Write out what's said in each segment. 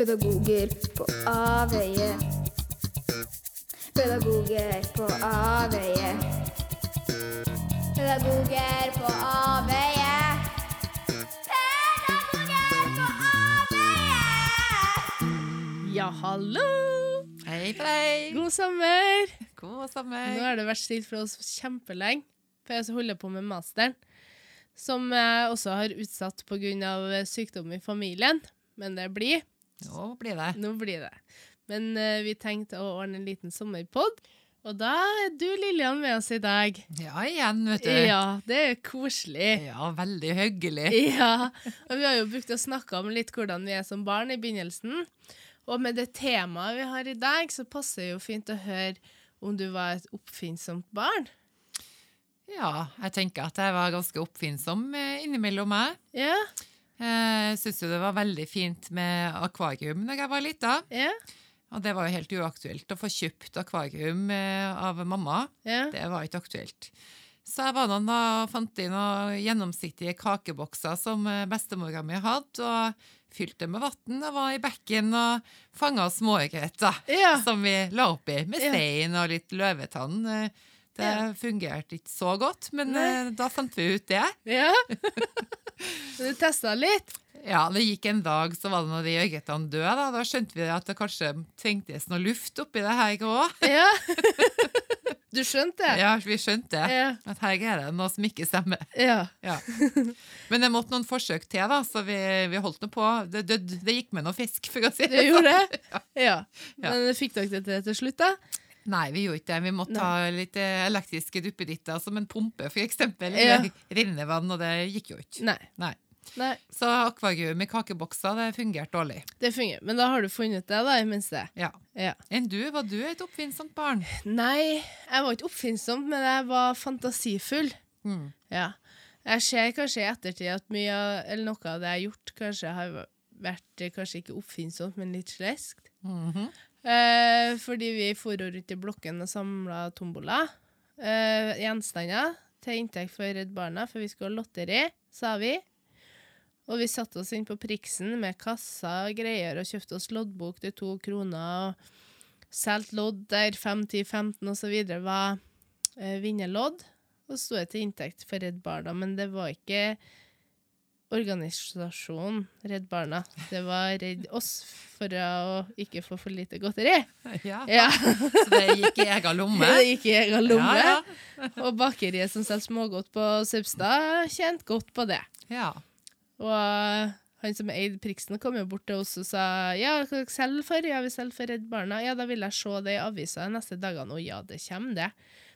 Pedagoger på avveie. Pedagoger på avveie. Pedagoger på avveie. Pedagoger på avveie! Ja, hallo! Hei på deg! God sommer! God sommer. Nå har det vært stilt for oss kjempelenge, for jeg holder på med masteren. Som jeg også har utsatt pga. sykdom i familien. Men det blir. Nå blir det. Nå blir det. Men uh, vi tenkte å ordne en liten sommerpod. Og da er du, Lillian, med oss i dag. Ja, igjen, vet du. Ja, det er koselig. Ja, veldig hyggelig. Ja, og vi har jo brukt å snakke om litt hvordan vi er som barn i begynnelsen. Og med det temaet vi har i dag, så passer det jo fint å høre om du var et oppfinnsomt barn. Ja, jeg tenker at jeg var ganske oppfinnsom eh, innimellom meg. Ja, Jeg syns jo det var veldig fint med akvarium da jeg var lita. ja, Og det var jo helt uaktuelt å få kjøpt akvarium eh, av mamma. ja. Det var ikke aktuelt. Så jeg var da og fant inn noen gjennomsiktige kakebokser som eh, bestemora mi hadde, og fylte med vann og var i bekken og fanga småørret Ja. som vi la oppi, med stein og litt løvetann. Det Ja. fungerte ikke så godt, men Nei. eh, da fant vi ut det. ja. Du testa litt? Ja, det gikk en dag, så var det når de ørretene døde. Da. da skjønte vi at det kanskje trengtes noe luft oppi det her òg. Ja. Du skjønte det? Ja, vi skjønte det. Ja. At her er det noe som ikke stemmer. Ja. Ja. Men det måtte noen forsøk til, da, så vi, vi holdt nå på. Det, det, det gikk med noe fisk, for å si Du gjorde det? Ja. Ja. Men fikk dere det til til slutt, da? Nei, vi gjorde ikke det. Vi måtte ha litt eh, elektriske duppeditter, som en pumpe, for eksempel. Ja. Eller rinnevann, og det gikk jo ikke. Nei. Nei. Nei, Så akvagium i kakebokser, det fungerte dårlig. det fungerer. Men da har du funnet det, da, i minste. Ja. Ja. Enn du? Var du et oppfinnsomt barn? Nei, jeg var ikke oppfinnsom, men jeg var fantasifull. Mm. Ja. Jeg ser kanskje i ettertid at mye eller noe av det jeg har gjort, kanskje har vært eh, kanskje ikke oppfinnsomt, men litt sleskt. Mhm. Eh, fordi vi for rundt i blokken og samla tombola. Eh, gjenstander til inntekt for Redd Barna, for vi skulle ha lotteri, sa vi. Og vi satte oss inn på Priksen med kassa og greier og kjøpte oss loddbok til to kroner. og Solgte lodd der 5, 10, 15 osv. var eh, vinnerlodd. Og sto til inntekt for Redd Barna, men det var ikke organisasjonen Redd Barna. Det var Redd oss for å ikke få for lite godteri. Ja. Ja, Så det gikk i egen lomme? det gikk i egen lomme. Ja, ja. Og bakeriet som selger smågodt på Søbstad, tjente godt på det. ja. Og han som eide Priksen, kom jo bort til oss og sa ja, hva selger for? Ja, vi selger for Redd Barna. Ja, da vil jeg se det i avisa de neste dagene. Og ja, det kommer det.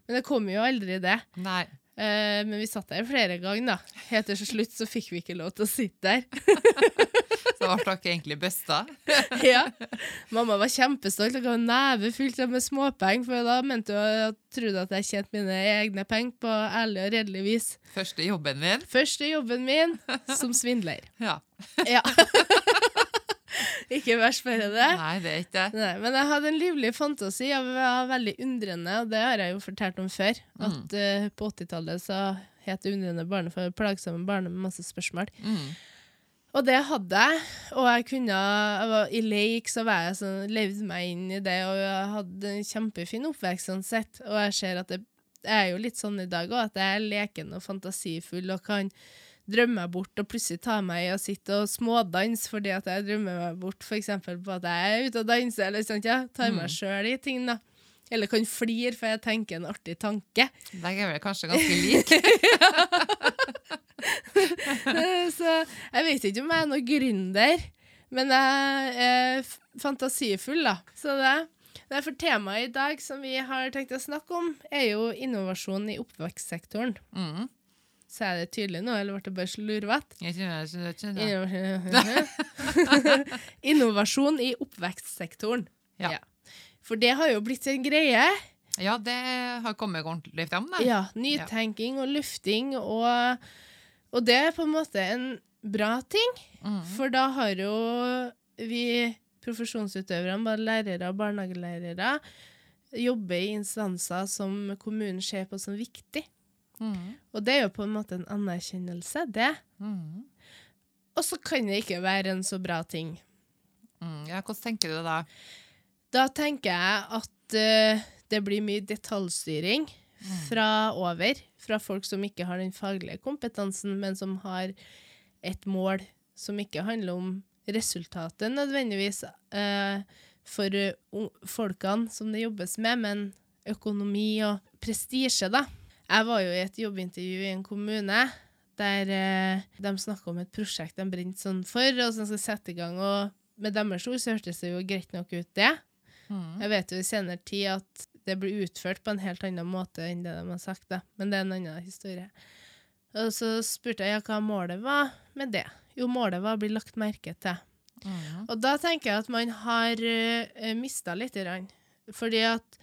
Men det kommer jo aldri det. Nei. Eh, men vi satt der flere ganger, da. Helt til slutt så fikk vi ikke lov til å sitte der. Så ble dere egentlig busta? ja. Mamma var kjempestolt Hun ga neve fullt med småpenger, for da mente hun at trodde at jeg tjente mine egne penger på ærlig og redelig vis. Første jobben min? Første jobben min som svindler. Ja. Ja. ikke bare det. Nei, det er ikke det. Nei, men jeg hadde en livlig fantasi Jeg var veldig undrende, og det har jeg jo fortalt om før. At uh, på 80-tallet så het det undrende barne for plagsomme barn med masse spørsmål. Mm. Og det hadde jeg, og jeg kunne jeg var, I leik så var jeg sånn, levde meg inn i det, og jeg hadde en kjempefin oppvekst sånn sett. Og jeg ser at det, jeg er jo litt sånn i dag òg, at jeg er leken og fantasifull og kan drømme meg bort og plutselig tar meg i å sitte og smådanse fordi at jeg drømmer meg bort f.eks. på at jeg er ute og danser, eller sånt, ja. tar meg sjøl i ting, da. Eller kan flire, for jeg tenker en artig tanke. Den er vel kanskje ganske lik. Så jeg vet ikke om jeg er noen gründer, men jeg er fantasifull, da. Så det, derfor temaet i dag som vi har tenkt å snakke om, er jo innovasjon i oppvekstsektoren. Mm. Så er det tydelig nå, eller ble det bare slurvete? Jeg jeg jeg. Innovasjon i oppvekstsektoren. Ja. For det har jo blitt en greie. Ja, det har kommet ordentlig frem, Da. Ja, nytenking og lufting, og, og det er på en måte en bra ting. Mm. For da har jo vi profesjonsutøverne, både lærere og barnehagelærere, jobber i instanser som kommunen ser på som viktig. Mm. Og det er jo på en måte en anerkjennelse, det. Mm. Og så kan det ikke være en så bra ting. Mm. ja, hvordan tenker du det da? Da tenker jeg at uh, det blir mye detaljstyring fra over, fra folk som ikke har den faglige kompetansen, men som har et mål som ikke handler om resultatet nødvendigvis uh, for uh, folkene som det jobbes med, men økonomi og prestisje, da. Jeg var jo i et jobbintervju i en kommune der eh, de snakka om et prosjekt de brente sånn for, og som skal sette i gang. Og med deres ord så hørtes det jo greit nok ut, det. Mm. Jeg vet jo i senere tid at det blir utført på en helt annen måte enn det de har sagt, da. men det er en annen historie. Og så spurte jeg ja, hva målet var med det. Jo, målet var å bli lagt merke til. Mm. Og da tenker jeg at man har uh, mista lite Grann. Fordi at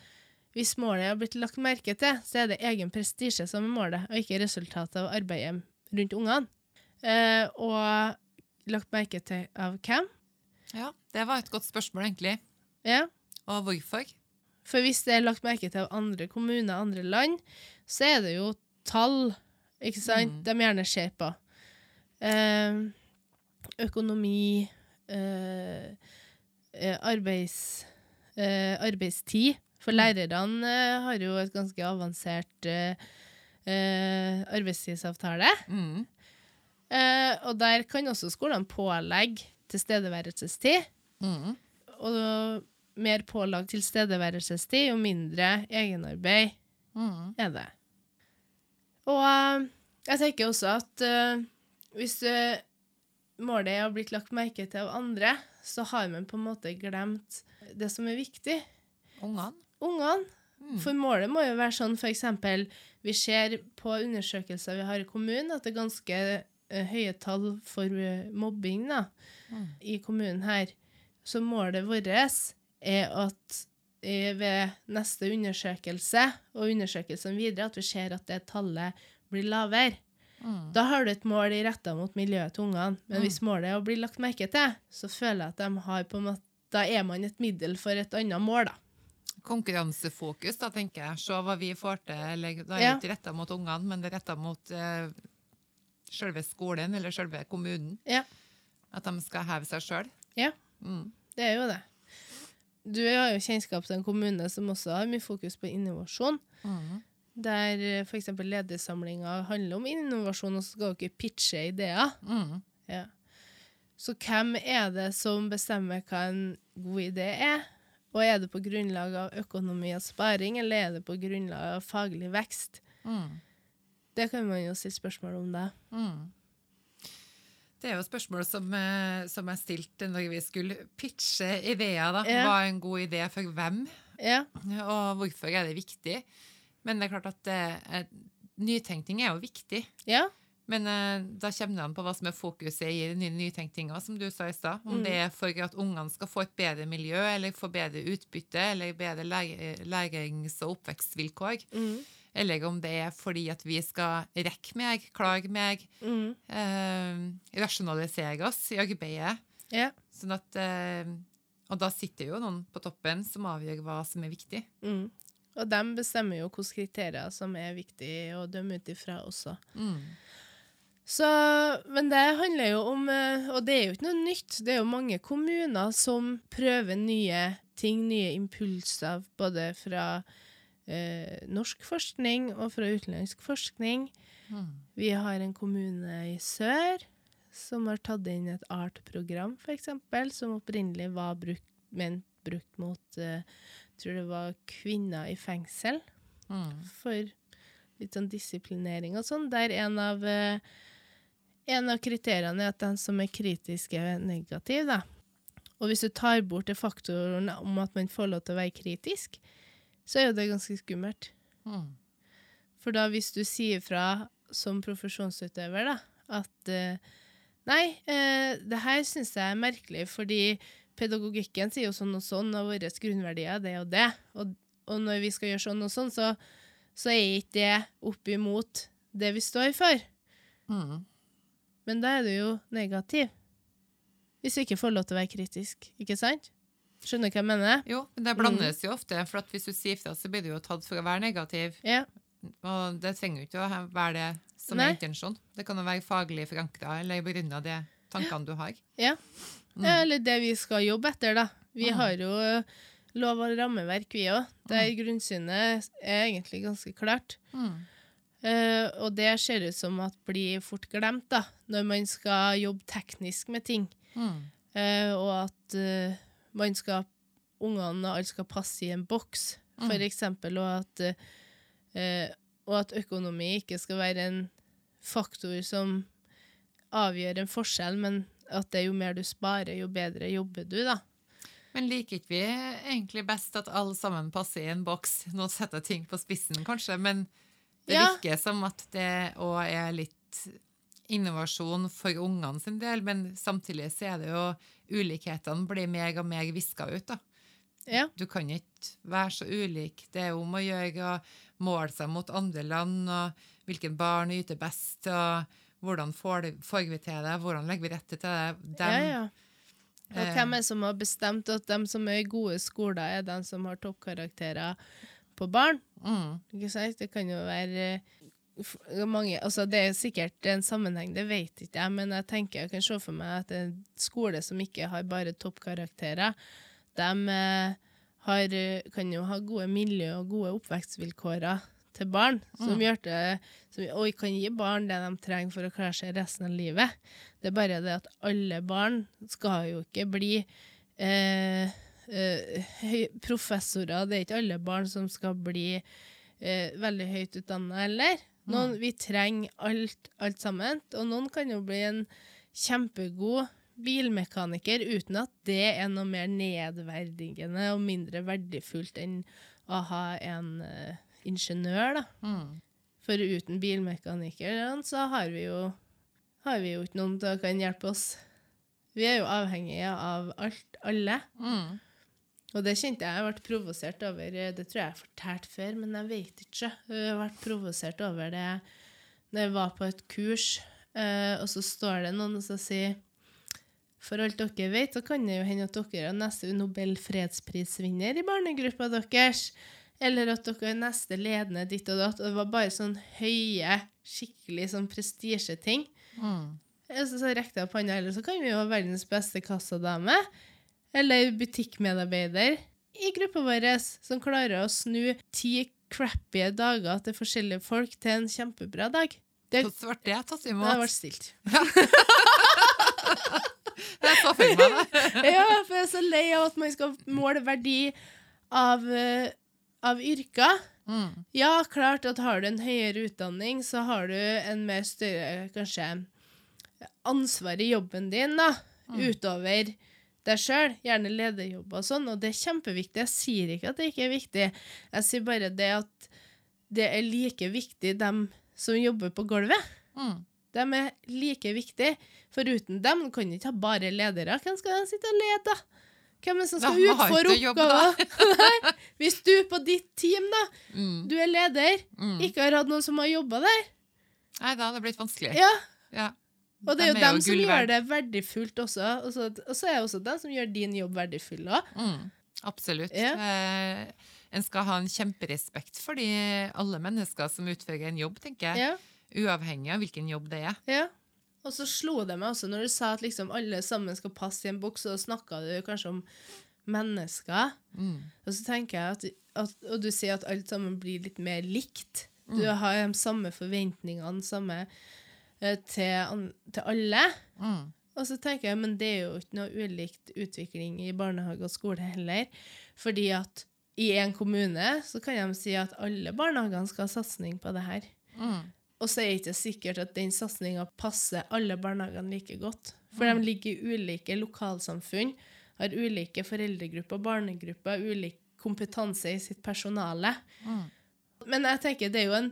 hvis målet har blitt lagt merke til, så er det egen prestisje som er målet, og ikke resultatet av arbeidet rundt ungene. Eh, og lagt merke til av hvem? Ja, det var et godt spørsmål, egentlig. Ja. Og hvorfor? For hvis det er lagt merke til av andre kommuner, andre land, så er det jo tall, ikke sant, Mm. de gjerne ser på. Eh, økonomi, eh, eh, arbeids, eh, arbeidstid. For lærerne eh, har jo et ganske avansert eh, eh, arbeidstidsavtale. Mm. Eh, og der kan også skolene pålegge tilstedeværelsestid. Mm. Og mer pålagt tilstedeværelsestid, jo mindre egenarbeid Mm. er det. Og eh, jeg tenker også at uh, hvis eh, målet å blitt lagt merke til av andre, så har man på en måte glemt det som er viktig. Ungene? Ungene. Mm. For målet må jo være sånn eksempel, vi ser på undersøkelser vi har i kommunen, at det er ganske uh, høye tall for uh, mobbing da, Mm. i kommunen her. Så målet vårt er at eh, ved neste undersøkelse, og undersøkelsen videre, at vi ser at det tallet blir lavere. Mm. Da har du et mål retta mot miljøet til ungene. Men Mm. hvis målet er å bli lagt merke til, så føler jeg at de har på en måte Da er man et middel for et annet mål, da. Konkurransefokus, da, tenker jeg. Se hva vi får til. Det er det ikke retta mot ungene, men det er retta mot uh, selve skolen eller selve kommunen. Ja. At de skal heve seg sjøl. Ja. Mm. Det er jo det. Du har jo kjennskap til en kommune som også har mye fokus på innovasjon. Mm. Der f.eks. ledersamlinga handler om innovasjon, og så skal dere pitche ideer. Mm. Ja. Så hvem er det som bestemmer hva en god idé er? Og er det på grunnlag av økonomi og sparing, eller er det på grunnlag av faglig vekst? Mm. Det kan man jo stille spørsmål om, det. Mm. Det er jo spørsmål som, eh, som jeg stilte når vi skulle pitche ideer. da. Ja. Hva er en god idé for hvem, Ja. og hvorfor er det viktig? Men det er klart at det er, nytenkning er jo viktig. Ja. Men eh, da kommer det an på hva som er fokuset i den nytenkninga, som du sa i stad. Om Mm. det er for at ungene skal få et bedre miljø, eller få bedre utbytte, eller bedre lærings- og oppvekstvilkår. Mm. Eller om det er fordi at vi skal rekke mer, klage mer, Mm. eh, rasjonalisere oss i arbeidet. Yeah. Sånn at, eh, og da sitter jo noen på toppen som avgjør hva som er viktig. Mm. Og de bestemmer jo hvilke kriterier som er viktige å dømme ut ifra også. Mm. Så, men det handler jo om eh, Og det er jo ikke noe nytt. Det er jo mange kommuner som prøver nye ting, nye impulser, både fra eh, norsk forskning og fra utenlandsk forskning. Mm. Vi har en kommune i sør som har tatt inn et ART-program, f.eks., som opprinnelig var brukt, ment brukt mot eh, tror det var kvinner i fengsel Mm. for litt sånn disiplinering og sånn, der en av, eh, en av kriteriene er at den som er kritisk, er negativ. Da. Og hvis du tar bort det faktoren om at man får lov til å være kritisk, så er jo det ganske skummelt. Mm. For da hvis du sier fra som profesjonsutøver da, at uh, nei, uh, det her syns jeg er merkelig, fordi pedagogikken sier jo sånn og sånn, og våre grunnverdier er det og det. Og, og når vi skal gjøre sånn og sånn, så, så er ikke det opp imot det vi står for. Mm. Men da er du jo negativ. Hvis du ikke får lov til å være kritisk, ikke sant? Skjønner du hva jeg mener? Jo, men det blandes jo ofte, for at hvis du sier fra, så blir du jo tatt for å være negativ. Ja. Og det trenger jo ikke å være det som Nei. er intensjon. Det kan jo være faglig forankra eller begrunna de tankene du har. Ja. Eller det vi skal jobbe etter, da. Vi Mm. har jo eh, lov og rammeverk, vi òg. Der grunnsynet er egentlig ganske klart. Mm. Eh, og det ser ut som at blir fort glemt, da, når man skal jobbe teknisk med ting. Mm. Uh, og at uh, man skal Ungene og alle skal passe i en boks, for Mm. eksempel, og at, og at økonomi ikke skal være en faktor som avgjør en forskjell, men at det er jo mer du sparer, jo bedre jobber du, da. Men liker ikke vi egentlig best at alle sammen passer i en boks? Nå setter jeg ting på spissen, kanskje, men det Ja. virker som at det òg er litt innovasjon for ungene sin del, men samtidig så er det jo ulikhetene blir mer og mer viska ut, da. Ja. Du kan ikke være så ulik. Det er om å gjøre å måle seg mot andre land, og hvilken barn yter best, og hvordan får, vi til det, hvordan legger vi rette til det. Dem, ja, ja. Og eh, hvem er det som har bestemt at de som er i gode skoler, er de som har toppkarakterer på barn? Mm, Ikke sant? Det kan jo være eh, mange Altså, det er sikkert en sammenheng, det vet ikke jeg, men jeg tenker jeg kan se for meg at en skole som ikke har bare toppkarakterer, de eh, har, kan jo ha gode miljø og gode oppvekstvilkår til barn, som gjør det som, og kan gi barn det de trenger for å klare seg resten av livet. Det er bare det at alle barn skal jo ikke bli eh, professorer. Det er ikke alle barn som skal bli eh, veldig høyt utdanna heller. Noen, Vi trenger alt, alt sammen. Og noen kan jo bli en kjempegod bilmekaniker uten at det er noe mer nedverdigende og mindre verdifullt enn å ha en uh, ingeniør, da. mm. For uten bilmekanikeren så har vi jo har vi jo ikke noen som kan hjelpe oss. Vi er jo avhengige av alt, alle. Mm. Og det kjente jeg jeg ble provosert over. eh, Det tror jeg jeg har fortalt før, men jeg vet ikke. Jeg ble provosert over det når jeg var på et kurs, eh, og så står det noen som sier For alt dere vet, så kan det jo hende at dere er neste Nobel fredsprisvinner i barnegruppa deres. Eller at dere er neste ledende ditt og datt. Og det var bare sånn høye, skikkelig sånn prestisjeting. Mm. Så, så rekte jeg opp hånda, eller så kan vi jo ha verdens beste kassadame. Eller butikkmedarbeider i gruppa vår som klarer å snu ti crappy dager til forskjellige folk til en kjempebra dag. Det, ble det tatt det har imot? vært stilt. Jeg så for meg det. Ja, for jeg er så lei av at man skal måle verdi av, eh, av yrker. Mm. Ja, klart at har du en høyere utdanning, så har du en mer større, kanskje, ansvar i jobben din, da, utover deg sjøl. Gjerne lederjobb og sånn, og det er kjempeviktig. Jeg sier ikke at det ikke er viktig. Jeg sier bare det at det er like viktig dem som jobber på gulvet. Mm. De er like viktige. For uten dem kan du ikke ha bare ledere. Hvem skal de sitte og lede, da? Hvem er det som skal ha utføre oppgaver? Hvis du på ditt team, da, Mm. du er leder, Mm. ikke har hatt noen som har jobba der Nei, da hadde det blitt vanskelig. Ja, Ja. Og det er jo De dem som gjør det verdifullt også. Og så, og så er det også dem som gjør din jobb verdifull òg. Mm. Absolutt. Ja. Eh, en skal ha en kjemperespekt for de, alle mennesker som utfører en jobb, tenker jeg. Ja, Uavhengig av hvilken jobb det er. ja. Og så slo det meg også når du sa at liksom alle sammen skal passe i en boks, og snakka du kanskje om mennesker. Mm. Og så tenker jeg at, at Og du sier at alt sammen blir litt mer likt. Du har de samme forventningene samme, til, an- til alle. Mm. Og så tenker jeg, men det er jo ikke noe ulikt utvikling i barnehage og skole heller. Fordi at i en kommune så kan de si at alle barnehagene skal ha satsing på det her. Mm. Og så er det ikke sikkert at den satsinga passer alle barnehagene like godt. For de ligger i ulike lokalsamfunn, har ulike foreldregrupper, barnegrupper, ulik kompetanse i sitt personale. Mm. Men jeg tenker det er jo en,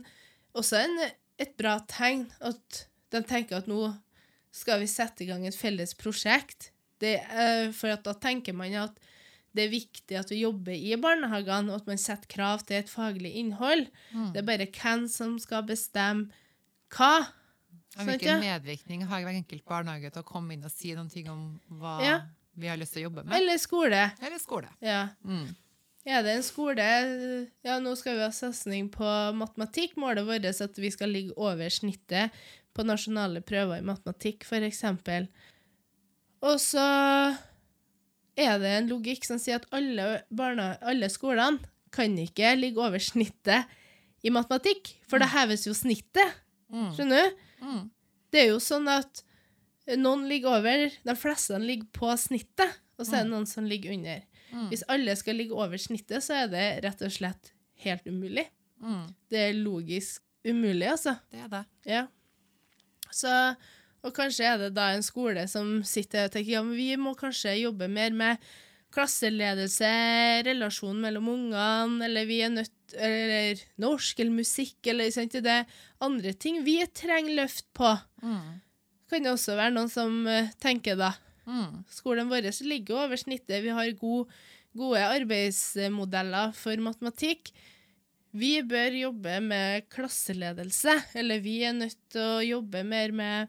også en, et bra tegn at de tenker at nå skal vi sette i gang et felles prosjekt. Det, eh, for at da tenker man at det er viktig at vi jobber i barnehagene, og at man setter krav til et faglig innhold. Mm. Det er bare hvem som skal bestemme hva. Og hvilken medvirkning har hver enkelt barnehage til å komme inn og si noen ting om hva Ja. vi har lyst til å jobbe med? Eller skole. Eller skole. Ja. Mm. Er det en skole Ja, nå skal vi ha satsing på matematikk. Målet vårt er at vi skal ligge over snittet på nasjonale prøver i matematikk, f.eks. Og så er det en logikk som sier at alle, barna, alle skolene kan ikke ligge over snittet i matematikk, for da heves jo snittet. Mm. Skjønner du? Mm. Det er jo sånn at noen ligger over, de fleste ligger på snittet, og så er det noen som ligger under. Mm. Hvis alle skal ligge over snittet, så er det rett og slett helt umulig. Mm. Det er logisk umulig, altså. Det er det. Ja. Så, og kanskje er det da en skole som sitter og tenker ja, men vi må kanskje jobbe mer med klasseledelse, relasjon mellom ungene, eller vi er nødt eller norsk eller musikk, eller sant, det er andre ting vi trenger løft på. Mm. Kan det også være noen som eh, tenker da. Mm. Skolen vår ligger over snittet, vi har god, gode arbeidsmodeller for matematikk. Vi bør jobbe med klasseledelse, eller vi er nødt til å jobbe mer med,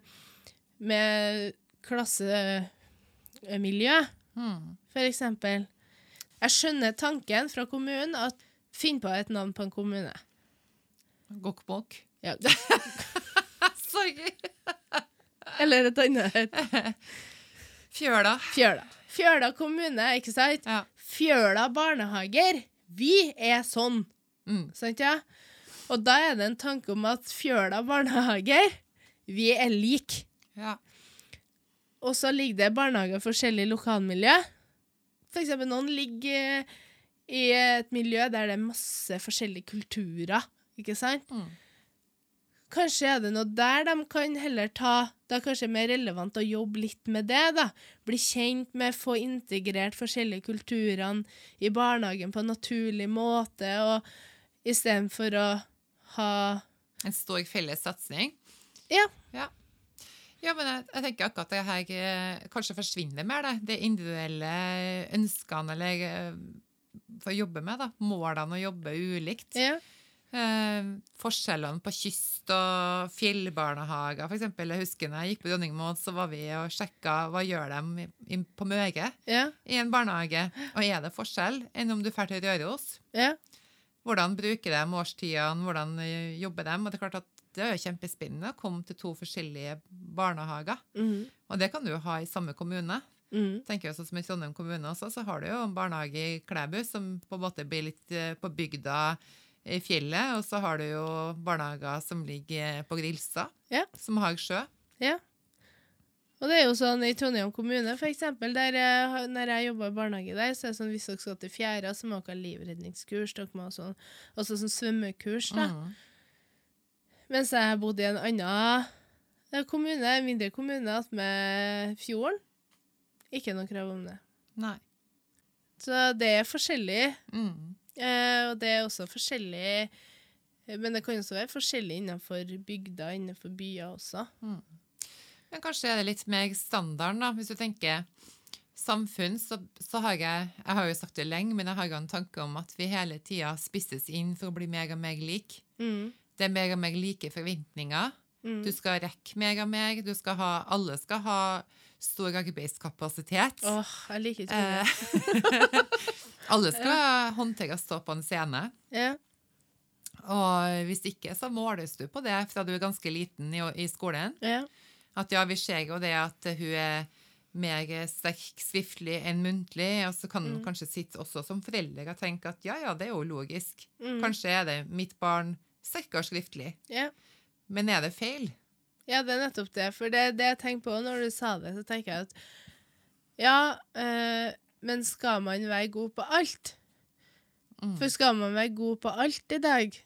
med klassemiljø, Mm. for eksempel. Jeg skjønner tanken fra kommunen at finn på et navn på en kommune. Gokkmokk? Ja. Sorry. Eller et annet. Et Fjøla. Fjøla. Fjøla kommune, ikke sant? Ja. Fjøla barnehager. Vi er sånn. Mm. Sant, ja? Og da er det en tanke om at Fjøla barnehager, vi er like. ja. Og så ligger det barnehager i forskjellige lokalmiljø. For eksempel noen ligger eh, i et miljø der det er masse forskjellige kulturer, ikke sant? Mm. Kanskje er det noe der de kan heller ta Det er kanskje mer relevant å jobbe litt med det, da. Bli kjent med, få integrert forskjellige kulturene i barnehagen på en naturlig måte, og istedenfor å ha En stor felles satsing. Ja. Ja. Ja, men jeg, jeg tenker akkurat det her eh, kanskje forsvinner mer, det. Det individuelle ønskene eller eh, for å jobbe med, da. Målene å jobbe ulikt. ja. Eh, forskjellene på kyst- og fjellbarnehager, eksempel. Jeg husker når jeg gikk på Dronningmoen, så var vi og sjekka hva gjør de på Møre Ja. i en barnehage. Og er det forskjell enn om du drar til Røros? Ja. Hvordan bruker de årstidene, hvordan eh, jobber de? Og det er klart at det er jo kjempespennende å komme til to forskjellige barnehager. Mm. Og det kan du ha i samme kommune. Mm. tenker jeg også som I Trondheim kommune også, så har du jo en barnehage i Klæbu som på en måte blir litt eh, på bygda i fjellet. Og så har du jo barnehager som ligger på Grilsa, Ja. som har sjø. Ja. Og det er jo sånn i Trondheim kommune, for eksempel, der jeg, når jeg jobba i barnehage der, så er det sånn hvis dere skal til fjæra, så må dere ha livredningskurs, dere må ha sånn, også sånn svømmekurs, da. Mm. Mens jeg bodde i en annen kommune, en mindre kommune attmed fjorden. Ikke noe krav om det. Nei. Så det er forskjellig, Mm. eh, og det er også forskjellig eh, Men det kan også være forskjellig innenfor bygder, innenfor byer også. Men kanskje er det litt mer standarden, da. Hvis du tenker samfunn, så, så har jeg Jeg har jo sagt det lenge, men jeg har jo en tanke om at vi hele tida spisses inn for å bli mer og mer lik. Mm. Det er mer og mer like forventninger. Mm. Du skal rekke mer og mer. Du skal ha, alle skal ha stor arbeidskapasitet. Åh, jeg liker ikke det. Eh, alle skal håndtere å stå på en scene. Ja. Og hvis ikke, så måles du på det fra du er ganske liten i, i skolen. Ja. At ja, vi ser jo det at hun er mer sterk skriftlig enn muntlig, og så kan man kanskje sitte også som forelder og tenke at ja, ja, det er jo logisk. Mm. Kanskje er det mitt barn sterkere skriftlig. Ja. Men er det feil? ja, det er nettopp det. For det, det jeg tenker på når du sa det, så tenker jeg at ja, øh, men skal man være god på alt? Mm. For skal man være god på alt i dag,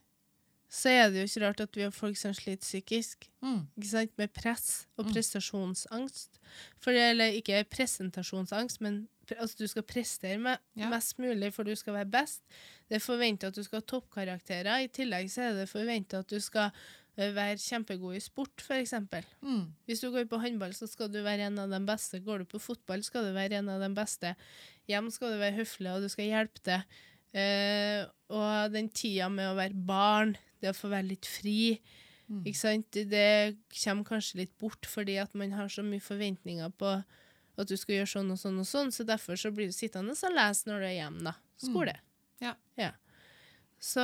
så er det jo ikke rart at vi har folk som sliter psykisk. Mm. Ikke sant? Med press og Mm. prestasjonsangst. For eller ikke presentasjonsangst, men altså, du skal prestere med Ja. mest mulig for du skal være best. Det er forventa at du skal ha toppkarakterer. I tillegg så er det forventa at du skal eh, være kjempegod i sport, f.eks. Mm. Hvis du går på håndball, så skal du være en av de beste. Går du på fotball, skal du være en av de beste. Hjem skal du være høflig, og du skal hjelpe til. Uh, og den tida med å være barn, det å få være litt fri, Mm. ikke sant? det kommer kanskje litt bort fordi at man har så mye forventninger på at du skal gjøre sånn og sånn og sånn, så derfor så blir du sittende og lese når du er hjemme, da. Skole. Ja. Så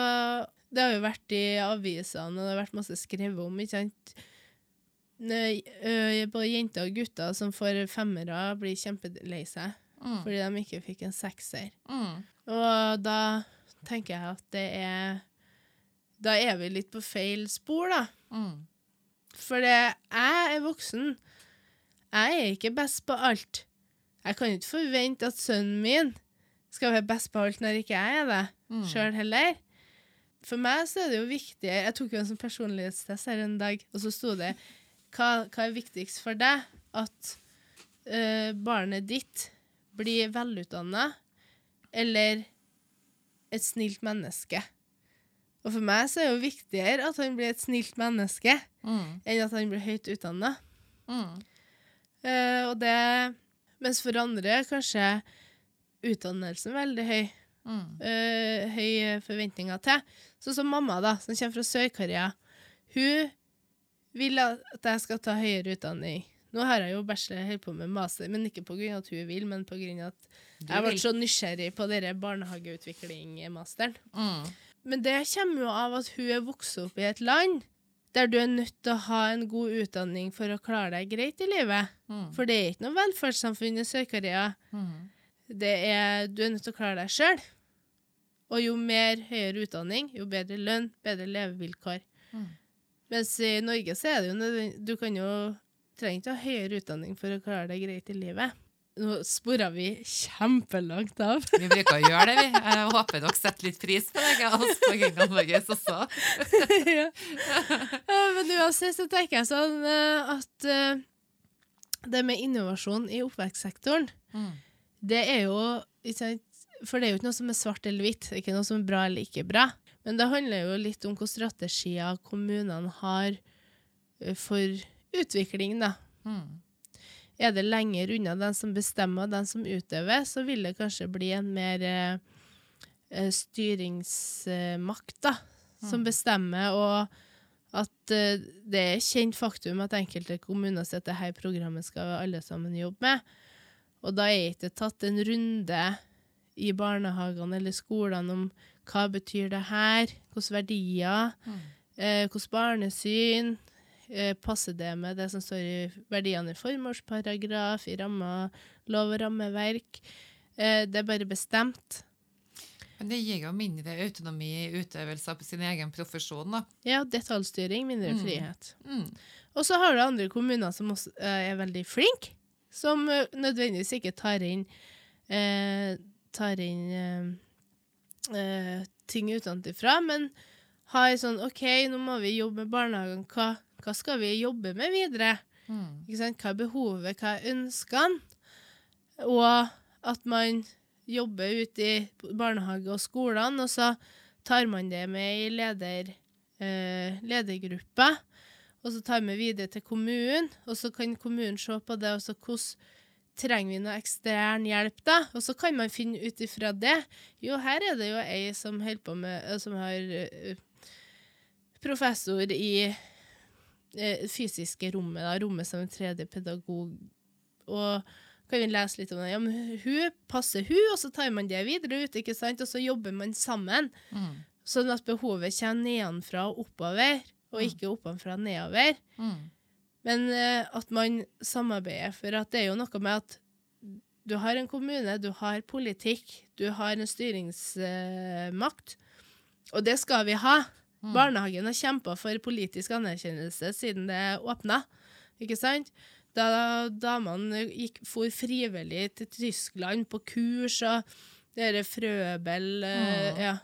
det har jo vært i avisene, og det har vært masse skrevet om, ikke sant. Nø- Både jenter og gutter som får femmere, blir kjempelei seg Mm. fordi de ikke fikk en sekser. Mm. Og da tenker jeg at det er Da er vi litt på feil spor, da. Mm. For jeg er voksen. Jeg er ikke best på alt. Jeg kan ikke forvente at sønnen min skal være best på alt når ikke jeg er det Mm. sjøl heller. For meg så er det jo viktig Jeg tok jo en sånn personlighetstest her en dag, og så sto det hva, hva er viktigst for deg? At øh, barnet ditt blir velutdanna, eller et snilt menneske? Og for meg så er det jo viktigere at han blir et snilt menneske, Mm. enn at han blir høyt utdanna. Mm. Uh, og det Mens for andre er kanskje utdannelsen veldig høy. Mm. Uh, høye forventninger til. Sånn som mamma, da, som kommer fra Sør-Korea. Hun vil at jeg skal ta høyere utdanning. Nå har jeg jo bachelor, jeg på med master, men ikke pga. at hun vil, men pga. at jeg ble så nysgjerrig på denne barnehageutvikling-masteren. Mm. Men det kommer jo av at hun er vokst opp i et land der du er nødt til å ha en god utdanning for å klare deg greit i livet. Mm. For det er ikke noe velferdssamfunn i Sør-Korea. Mm. Er, du er nødt til å klare deg sjøl. Og jo mer høyere utdanning, jo bedre lønn, bedre levevilkår. Mm. Mens i Norge så er det jo Du kan jo trenger ikke ha høyere utdanning for å klare deg greit i livet. Nå spora vi kjempelangt av. Vi bruker å gjøre det, vi. Jeg håper dere setter litt pris på det. Jeg oss på Grenland Norges også. ja. Men uansett så tenker jeg sånn eh, at eh, det med innovasjon i oppvekstsektoren Mm. det er jo For det er jo ikke noe som er svart eller hvitt. Det er ikke noe som er bra eller ikke bra. Men det handler jo litt om hvilke strategier kommunene har eh, for utvikling, da. Mm. Er det lenger unna den som bestemmer den som utøver, så vil det kanskje bli en mer eh, eh, styringsmakt, da, som bestemmer, og at eh, det er kjent faktum at enkelte kommuner sier at dette programmet skal alle sammen jobbe med. Og da er ikke tatt en runde i barnehagene eller skolene om hva betyr det her, hvilke verdier, Mm. eh, hvilket barnesyn, passer det med det som står i verdiene i formålsparagraf, i ramma, lov og rammeverk. Eh, det er bare bestemt. Men det gir jo mindre autonomi i utøvelse på sin egen profesjon, da. Ja, detaljstyring, mindre Mm. frihet. Mm. Og så har du andre kommuner som også eh, er veldig flinke, som eh, nødvendigvis ikke tar inn, eh, tar inn eh, eh, ting utenfra, men har sånn OK, nå må vi jobbe med barnehagen. Hva, hva skal vi jobbe med videre? Mm. Hva er behovet, hva er ønskene? Og at man jobber ute i barnehage og skolene, og så tar man det med i leder, eh, ledergruppa. Og så tar vi videre til kommunen, og så kan kommunen se på det. og så hvordan Trenger vi noe ekstern hjelp, da? Og så kan man finne ut ifra det. Jo, her er det jo ei som holder på med eh, Som har eh, professor i fysiske rommet, da, rommet som en tredje pedagog. Og kan vi lese litt om det. Ja, men hun passer hun, og så tar man det videre ut, ikke sant? Og så jobber man sammen. Mm. Sånn at behovet kommer nedenfra og oppover, og ikke oppenfra og nedover. Mm. Men eh, at man samarbeider, for at det er jo noe med at du har en kommune, du har politikk, du har en styringsmakt, og det skal vi ha. Mm. Barnehagen har kjempa for politisk anerkjennelse siden det åpna, ikke sant? Da damene gikk for frivillig til Tyskland på kurs, og dere Frøbel eh, Mm. Ja.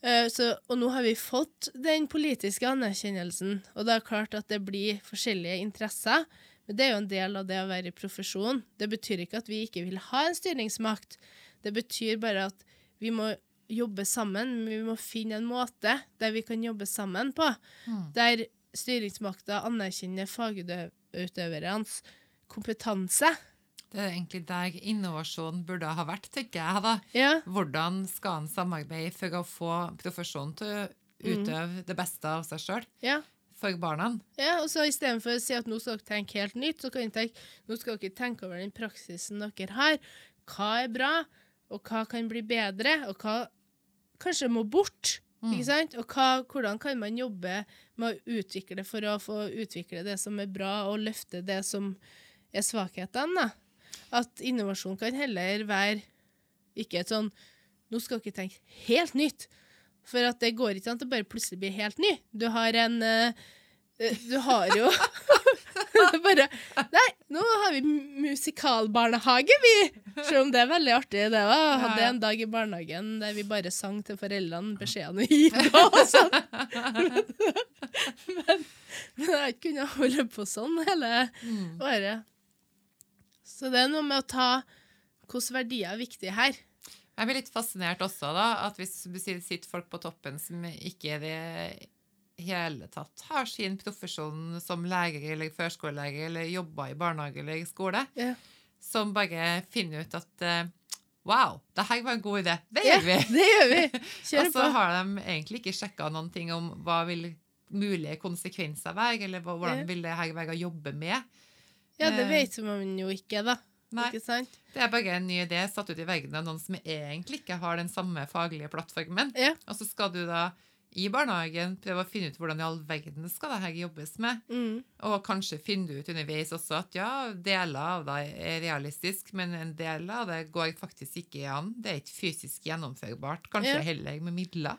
Eh, så, og nå har vi fått den politiske anerkjennelsen, og det er klart at det blir forskjellige interesser. Men det er jo en del av det å være i profesjon. Det betyr ikke at vi ikke vil ha en styringsmakt. Det betyr bare at vi må jobbe sammen. men Vi må finne en måte der vi kan jobbe sammen på. Mm. Der styringsmakta anerkjenner fagutøvernes kompetanse. Det er egentlig der innovasjon burde ha vært, tenker jeg. da. Ja. Hvordan skal en samarbeide for å få profesjonen til å utøve det beste av seg sjøl ja. for barna? Ja, og så Istedenfor å si at nå skal dere tenke helt nytt, så kan dere tenke nå skal dere tenke over den praksisen dere har. Hva er bra, og hva kan bli bedre, og hva kanskje må bort Mm. Ikke sant? Og hva, hvordan kan man jobbe med å utvikle for å få utvikle det som er bra, og løfte det som er svakhetene? At innovasjon kan heller være ikke et sånn Nå skal dere tenke helt nytt. For at det går ikke an det bare plutselig blir helt ny. Du har en eh, Du har jo bare Nei, nå har vi musikalbarnehage, vi! Selv om det er veldig artig. Det var. Hadde en dag i barnehagen der vi bare sang til foreldrene beskjedene vi ga. og sånn. Men, men jeg kunne holde på sånn hele Mm. året. Så det er noe med å ta hvilke verdier er viktig her. Jeg blir litt fascinert også, da, at hvis du sitter folk på toppen som ikke er det hele tatt har sin profesjon som lege eller førskolelege eller jobber i barnehage eller i skole, Ja. som bare finner ut at eh, Wow, det her var en god idé. Det gjør vi! det gjør vi. Og så har de egentlig ikke sjekka noen ting om hva vil mulige konsekvenser være, eller hvordan vil det her være å jobbe med. Ja, det Eh, vet man jo ikke, da. Nei. Det er bare en ny idé satt ut i verden av noen som egentlig ikke har den samme faglige plattformen. Ja. Og så skal du da i barnehagen prøve å finne ut hvordan i all verden skal det her jobbes med. Mm. Og kanskje finne ut underveis også at ja, deler av det er realistisk, men en del av det går faktisk ikke an. Det er ikke fysisk gjennomførbart. Kanskje Ja. heller med midler.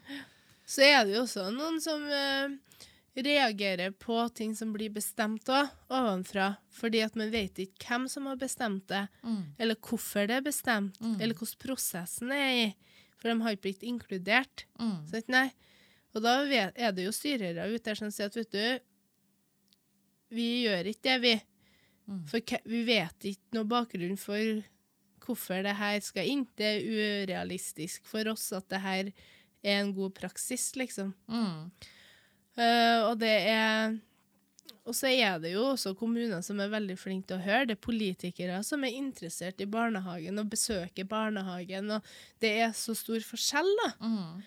Så er det jo også noen som eh, reagerer på ting som blir bestemt òg, ovenfra. Fordi at man vet ikke hvem som har bestemt det, eller hvorfor det er bestemt, Mm. eller hvordan prosessen er i. For de har ikke blitt inkludert. Mm. Så, Nei. Og da er det jo styrere ute der som sier at vet du, vi gjør ikke det, vi. Mm. For vi vet ikke noe bakgrunn for hvorfor det her skal inn. Det er urealistisk for oss at det her er en god praksis, liksom. Mm. Uh, og det er Og så er det jo også kommuner som er veldig flinke til å høre. Det er politikere som er interessert i barnehagen og besøker barnehagen, og det er så stor forskjell, da. Mm.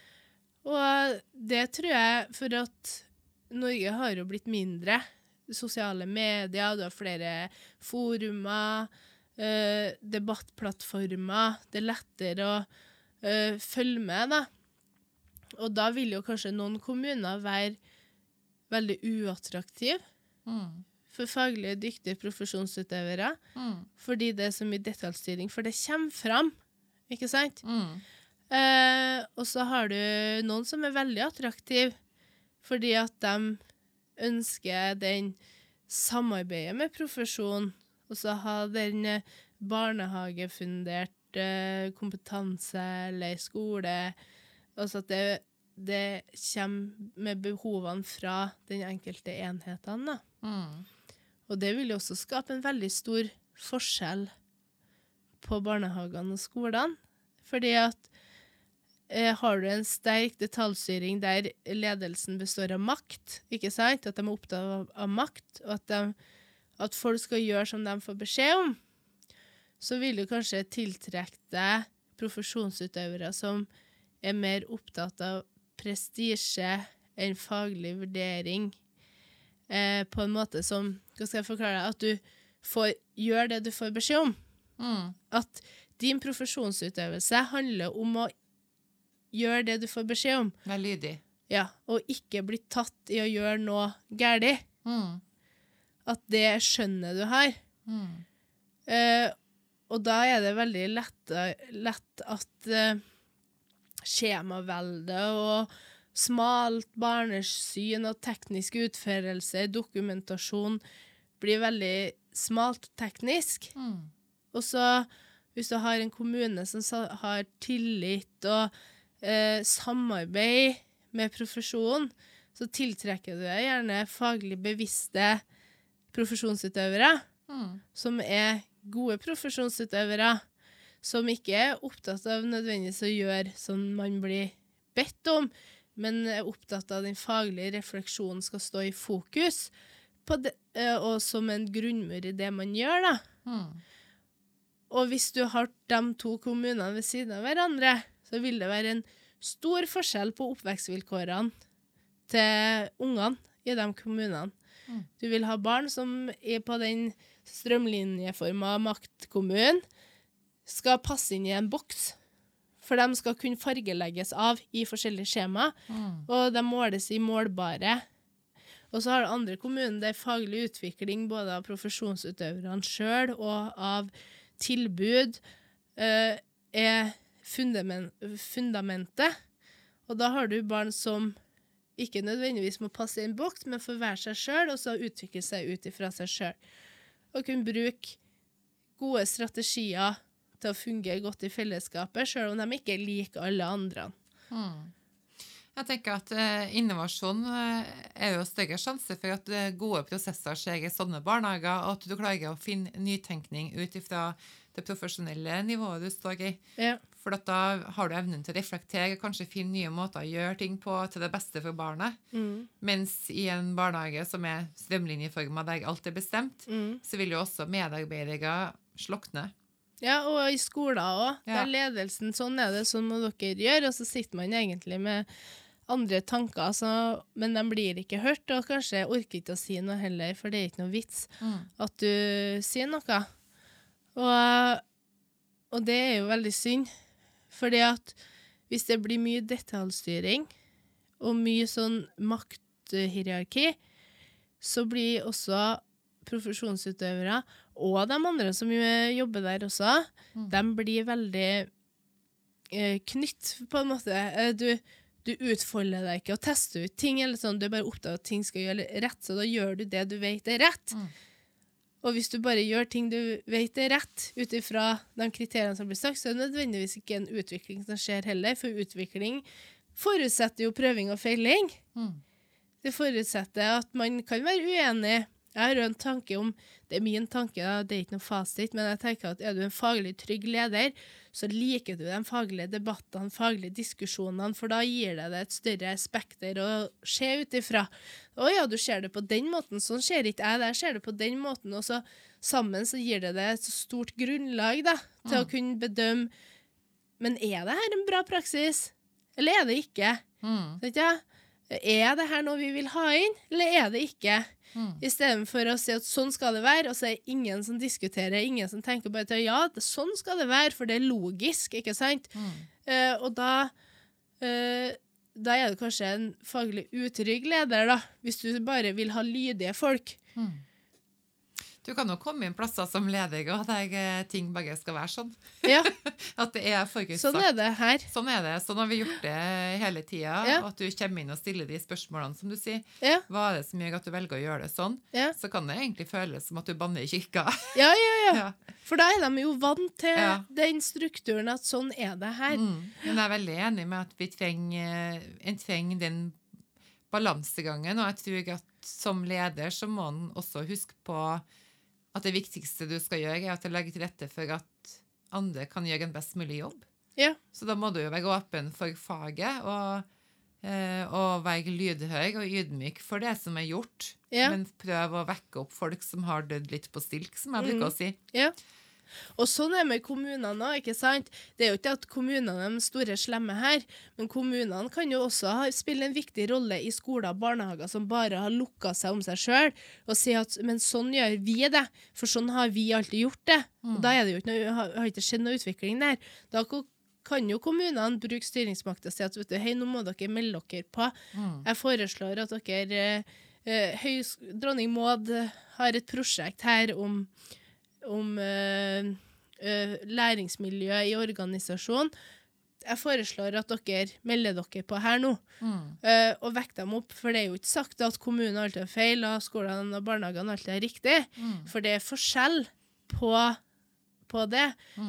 Og det tror jeg for at Norge har jo blitt mindre. Sosiale medier, du har flere forumer, eh, debattplattformer. Det er lettere å eh, følge med, da. Og da vil jo kanskje noen kommuner være veldig uattraktive Mm. for faglig dyktige profesjonsutøvere. Mm. Fordi det er så mye detaljstyring. For det kommer fram, ikke sant? Mm. Eh, og så har du noen som er veldig attraktive, fordi at de ønsker den samarbeidet med profesjon, og så ha den eh, barnehagefundert eh, kompetanse eller skole. Altså at det, det kommer med behovene fra den enkelte enhetene. da. Mm. Og det vil jo også skape en veldig stor forskjell på barnehagene og skolene. Fordi at har du en sterk detaljstyring der ledelsen består av makt, ikke sant? At de er opptatt av, av makt, og at, de, at folk skal gjøre som de får beskjed om, så vil du kanskje tiltrekke deg profesjonsutøvere som er mer opptatt av prestisje enn faglig vurdering eh, på en måte som Hva skal jeg forklare deg? At du får gjør det du får beskjed om. Mm. At din profesjonsutøvelse handler om å gjøre det du får beskjed om, Vær lydig. ja, og ikke bli tatt i å gjøre noe galt. Mm. At det skjønner du har. Mm. Eh, og da er det veldig lett, lett at eh, skjemavelde og smalt barnesyn og teknisk utførelse, dokumentasjon, blir veldig smalt og teknisk. Mm. Og så, hvis du har en kommune som har tillit og eh, samarbeid med profesjonen, så tiltrekker du deg gjerne faglig bevisste profesjonsutøvere Mm. som er gode profesjonsutøvere, som ikke er opptatt av nødvendigvis å gjøre som man blir bedt om, men er opptatt av den faglige refleksjonen skal stå i fokus, på det, eh, og som en grunnmur i det man gjør. da. Mm. Og hvis du har de to kommunene ved siden av hverandre, så vil det være en stor forskjell på oppvekstvilkårene til ungene i de kommunene. Mm. Du vil ha barn som er på den strømlinjeforma maktkommunen skal passe inn i en boks. For de skal kunne fargelegges av i forskjellige skjema, og de måles i målbare. Og så har du andre kommuner der faglig utvikling både av profesjonsutøverne sjøl og av tilbud eh, er fundamen fundamentet. Og da har du barn som ikke nødvendigvis må passe i en boks, men får være seg sjøl, og så utvikle seg ut ifra seg sjøl. Og kunne bruke gode strategier til å fungere godt i fellesskapet, sjøl om de ikke liker alle andre. Jeg tenker at eh, Innovasjon eh, er jo større sjanse for at eh, gode prosesser skjer i sånne barnehager, og at du klarer å finne nytenkning ut ifra det profesjonelle nivået du står i. Ja. For da har du evnen til å reflektere, kanskje finne nye måter å gjøre ting på til det beste for barnet. Mm. Mens i en barnehage som er strømlinjeforma, der alt er bestemt, Mm. så vil jo også medarbeidere slokne. Ja, og i skoler òg. Ja. Der ledelsen sånn er det, sånn må dere gjøre. Og så sitter man egentlig med andre tanker, altså, men de blir ikke hørt. Og kanskje orker ikke å si noe heller, for det er ikke noe vits at du sier noe. Og, og det er jo veldig synd. Fordi at hvis det blir mye detaljstyring og mye sånn makthierarki, så blir også profesjonsutøvere og de andre som jobber der også, de blir veldig eh, knytt, på en måte. Eh, Du, du utfolder deg ikke og tester ut ting, eller sånn. du er bare opptatt av at ting skal gjøre rett, så da gjør du det du vet er rett. Og hvis du bare gjør ting du vet er rett, ut ifra de kriteriene som blir sagt, så er det nødvendigvis ikke en utvikling som skjer heller, for utvikling forutsetter jo prøving og feiling. Det forutsetter at man kan være uenig. Jeg har jo en tanke om Det er min tanke, det er ikke noen fasit, men jeg tenker at er du en faglig trygg leder, så liker du de faglige debattene, faglige diskusjonene, for da gir det deg et større spekter å se ut ifra. Å ja, du ser det på den måten, sånn ser ikke jeg det, jeg ser det på den måten, og så sammen så gir det deg et stort grunnlag da, til å kunne bedømme Men er det her en bra praksis, eller er det ikke? Ikke? Er det her noe vi vil ha inn, eller er det ikke? Istedenfor å si at sånn skal det være, og så er det ingen som diskuterer, ingen som tenker bare til ja, sånn skal det være, for det er logisk, ikke sant? Eh, og da uh, da er du kanskje en faglig utrygg leder, da, hvis du bare vil ha lydige folk. Du kan jo komme inn plasser som leder og der eh, ting bare skal være sånn. Ja, At det er forutsatt. sånn er det her. Sånn er det. Sånn har vi gjort det hele tida. Ja. At du kommer inn og stiller de spørsmålene, som du sier. Ja, Hva er det som gjør at du velger å gjøre det sånn? ja, Så kan det egentlig føles som at du banner i kirka. ja, ja, ja. For da er de jo vant til den strukturen at sånn er det her. Mm. Men jeg er veldig enig med at vi trenger, en trenger den balansegangen. Og jeg tror at som leder så må en også huske på at det viktigste du skal gjøre, er at du legger til rette for at andre kan gjøre en best mulig jobb. Ja. Så da må du jo være åpen for faget og, eh, og være lydhør og ydmyk for det som er gjort. Ja. Men prøv å vekke opp folk som har dødd litt på stilk, som jeg bruker å si. Ja. Og sånn er det med kommunene òg, ikke sant? Det er jo ikke at kommunene er de store slemme her, men kommunene kan jo også ha, spille en viktig rolle i skoler og barnehager som bare har lukka seg om seg sjøl, og si at men sånn gjør vi det, for sånn har vi alltid gjort det. Og da er det jo ikke noe, har, har ikke skjedd noe utvikling der. Da kan jo kommunene bruke styringsmakta og si at vet du, hei, nå må dere melde dere på. Jeg foreslår at dere eh, eh, høys, Dronning Maud har et prosjekt her om om uh, uh, læringsmiljø i organisasjonen. Jeg foreslår at dere melder dere på her nå, eh, og vekk dem opp. For det er jo ikke sagt at kommunen alltid har feil, og skolene og barnehagene alltid har riktig. For det er forskjell på, på det.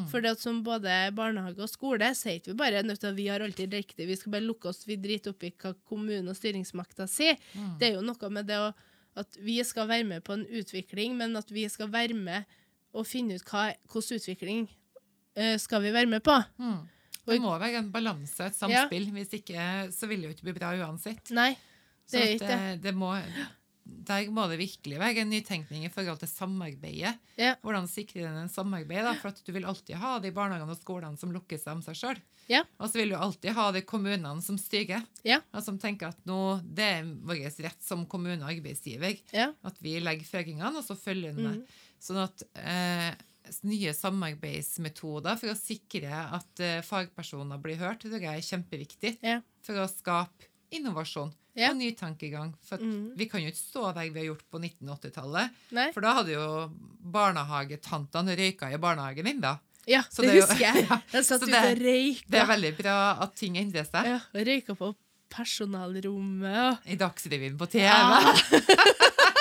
For det at som både barnehage og skole sier ikke vi bare nødt til at vi har alltid riktig, vi skal bare lukke oss, vi driter opp i hva kommunen og styringsmakta sier. Det er jo noe med det å, at vi skal være med på en utvikling, men at vi skal være med og finne ut hva, hvordan utvikling eh, skal vi være med på. Det må være en balanse, et samspill. Hvis ikke så vil det jo ikke bli bra uansett. Nei, det er ikke det. det, må, der må det virkelig være en nytenkning i forhold til samarbeidet. Ja. Hvordan sikrer den en samarbeid? Da? For at du vil alltid ha de barnehagene og skolene som lukker seg om seg sjøl. Ja. Og så vil du alltid ha de kommunene som styrer, Ja. og som tenker at nå, det er vår rett som kommune og arbeidsgiver Ja. at vi legger føringene, og så følger vi Mm. Sånn at eh, nye samarbeidsmetoder for å sikre at eh, fagpersoner blir hørt. Det tror jeg er kjempeviktig Ja. for å skape innovasjon Ja. og nytankegang. For at Mm. vi kan jo ikke stå der vi har gjort på 1980-tallet. For da hadde jo barnehagetantene røyka i barnehagen min, da. Ja, Så det, det jo- husker jeg. ja, Jeg satt ute det- og røyka. Det er veldig bra at ting endrer seg. Ja, røyka på personalrommet. Og I Dagsrevyen på TV. Ja.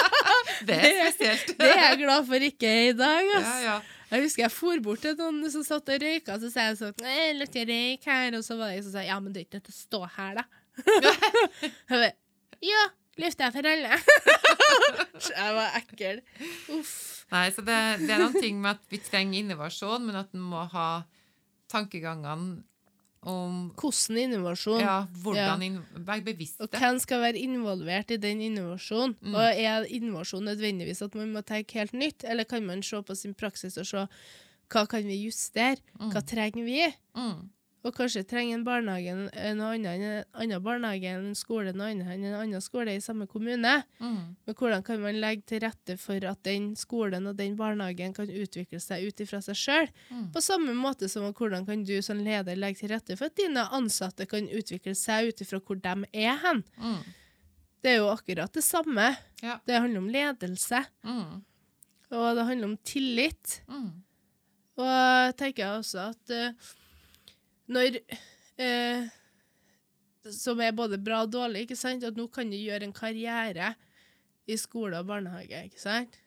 det er spesielt. det er jeg glad for ikke i dag. Altså. Ja, ja. Jeg husker jeg for bort til noen som satt og røyka, så sa jeg sånn «Nei, Det lukter røyk her. Og så var det en som sa ja, men det er ikke nødt til å stå her, da. jeg bare, ja, lufta er for alle. Jeg var ekkel. Uff. Nei, så det, det er noen ting med at vi trenger innovasjon, men at en må ha tankegangene om Hvordan innovasjon? ja, hvordan Ja. Vær bevisst det. Og hvem skal være involvert i den innovasjonen? Mm. Og er innovasjon nødvendigvis at man må tenke helt nytt, eller kan man se på sin praksis og se hva kan vi justere? Hva trenger vi? Mm. Og kanskje trenger en barnehage en- enn en annen barnehage, en skole noe annet enn en annen skole i samme kommune. Mm. Men hvordan kan man legge til rette for at den skolen og den barnehagen kan utvikle seg ut ifra seg sjøl? Mm. På samme måte som hvordan kan du som leder legge til rette for at dine ansatte kan utvikle seg ut ifra hvor de er hen? Mm. Det er jo akkurat det samme. Ja. Det handler om ledelse, Mm. og det handler om tillit. Mm. Og jeg tenker også at eh, når eh, Som er både bra og dårlig, ikke sant? At nå kan du gjøre en karriere i skole og barnehage, ikke sant?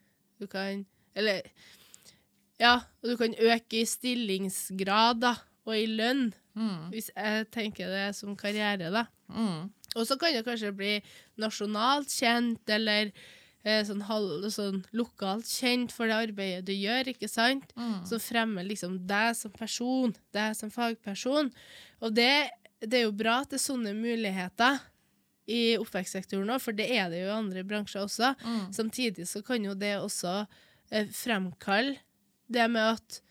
Du kan Eller Ja, og du kan øke i stillingsgrad, da, og i lønn, Mm. hvis jeg tenker det som karriere, da. Mm. Og så kan det kanskje bli nasjonalt kjent, eller sånn, halv, sånn lokalt kjent for det arbeidet du gjør, ikke sant? Mm. Som fremmer liksom deg som person, deg som fagperson. Og det, det er jo bra at det er sånne muligheter i oppvekstsektoren òg, for det er det jo i andre bransjer også. Mm. Samtidig så kan jo det også eh, fremkalle det med at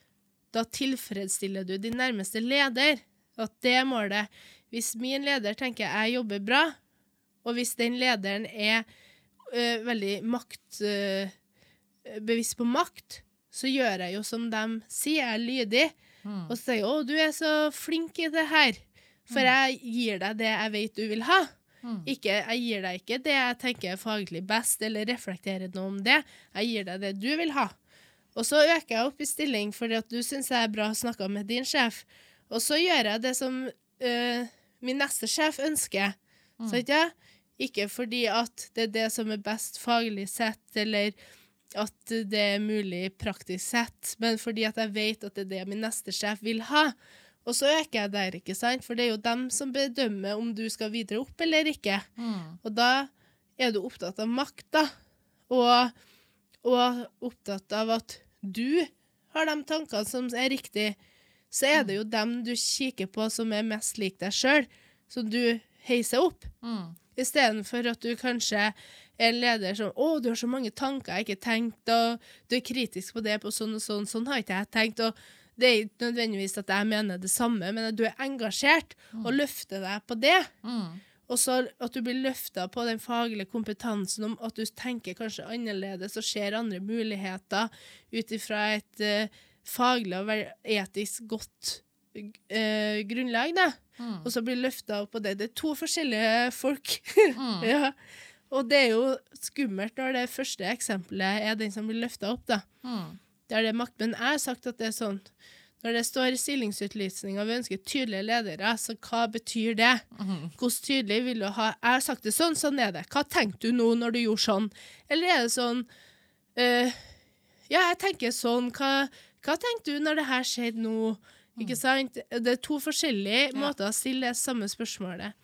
da tilfredsstiller du din nærmeste leder. At det er målet. Hvis min leder tenker jeg jobber bra, og hvis den lederen er eh, veldig makt, eh, bevisst på makt, så gjør jeg jo som de sier, jeg er lydig. Mm. Og så sier jeg 'Å, du er så flink i det her', for jeg gir deg det jeg vet du vil ha. Mm. Ikke, jeg gir deg ikke det jeg tenker er faglig best, eller reflekterer noe om det. Jeg gir deg det du vil ha. Og så øker jeg opp i stilling fordi at du syns jeg er bra snakka med din sjef. Og så gjør jeg det som eh, min neste sjef ønsker. Mm. Sant? Ikke fordi at det er det som er best faglig sett, eller at det er mulig praktisk sett, men fordi at jeg vet at det er det min neste sjef vil ha. Og så øker jeg der, ikke sant? For det er jo dem som bedømmer om du skal videre opp eller ikke. Mm. Og da er du opptatt av makt, da. Og, og opptatt av at du har de tankene som er riktige. Så er det jo dem du kikker på som er mest lik deg sjøl, som du heiser opp. Mm. Istedenfor at du kanskje er en leder som 'Å, du har så mange tanker jeg ikke tenkt', og du er kritisk på det på sånn og sånn. Sånn har ikke jeg tenkt. og det er ikke nødvendigvis at jeg mener det samme, men at du er engasjert og løfter deg på det. Mm. Og så at du blir løfta på den faglige kompetansen om at du tenker kanskje annerledes og ser andre muligheter ut ifra et uh, faglig og etisk godt eh, grunnlag. Da. Mm. Og så blir løfta opp på det. Det er to forskjellige folk. Mm. ja. Og det er jo skummelt når det første eksempelet er den som blir løfta opp. da. Mm. Der det er makt. Men jeg har sagt at det er sånn når det står i stillingsutlysninga vi ønsker tydelige ledere, så hva betyr det? Mm. Hvordan tydelig vil du ha Jeg har sagt det sånn, sånn er det. Hva tenkte du nå når du gjorde sånn? Eller er det sånn eh, Ja, jeg tenker sånn. Hva, hva tenkte du når det her skjedde nå? Ikke sant? Det er to forskjellige måter å stille det samme spørsmålet.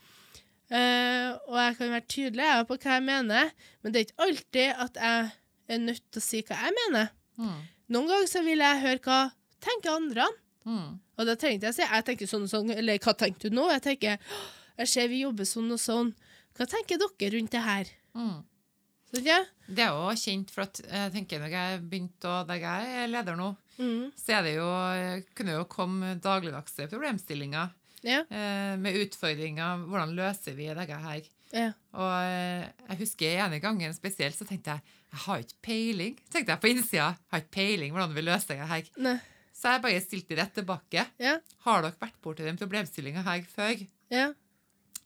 Uh, og jeg kan være tydelig jeg, på hva jeg mener, men det er ikke alltid at jeg er nødt til å si hva jeg mener. Mm. Noen ganger så vil jeg høre hva tenker andre. Mm. Og da trengte jeg å si jeg tenker sånn og sånn, eller hva tenker du nå? Jeg tenker jeg ser vi jobber sånn og sånn. Hva tenker dere rundt det her? Mm. Sånn, ja? Det er jo kjent, for at jeg tenker når jeg begynte å, der jeg er leder nå, Mm. så er det jo, kunne jo komme dagligdagse problemstillinger ja. eh, med utfordringer. Hvordan løser vi dette her? Ja. Og eh, jeg husker ene gangen spesielt, så tenkte jeg jeg har ikke peiling. tenkte jeg på innsida. Jeg har ikke peiling hvordan vi løser det her. Nei. Så jeg bare stilte rett tilbake. Ja. Har dere vært borti den problemstillinga her før? Ja.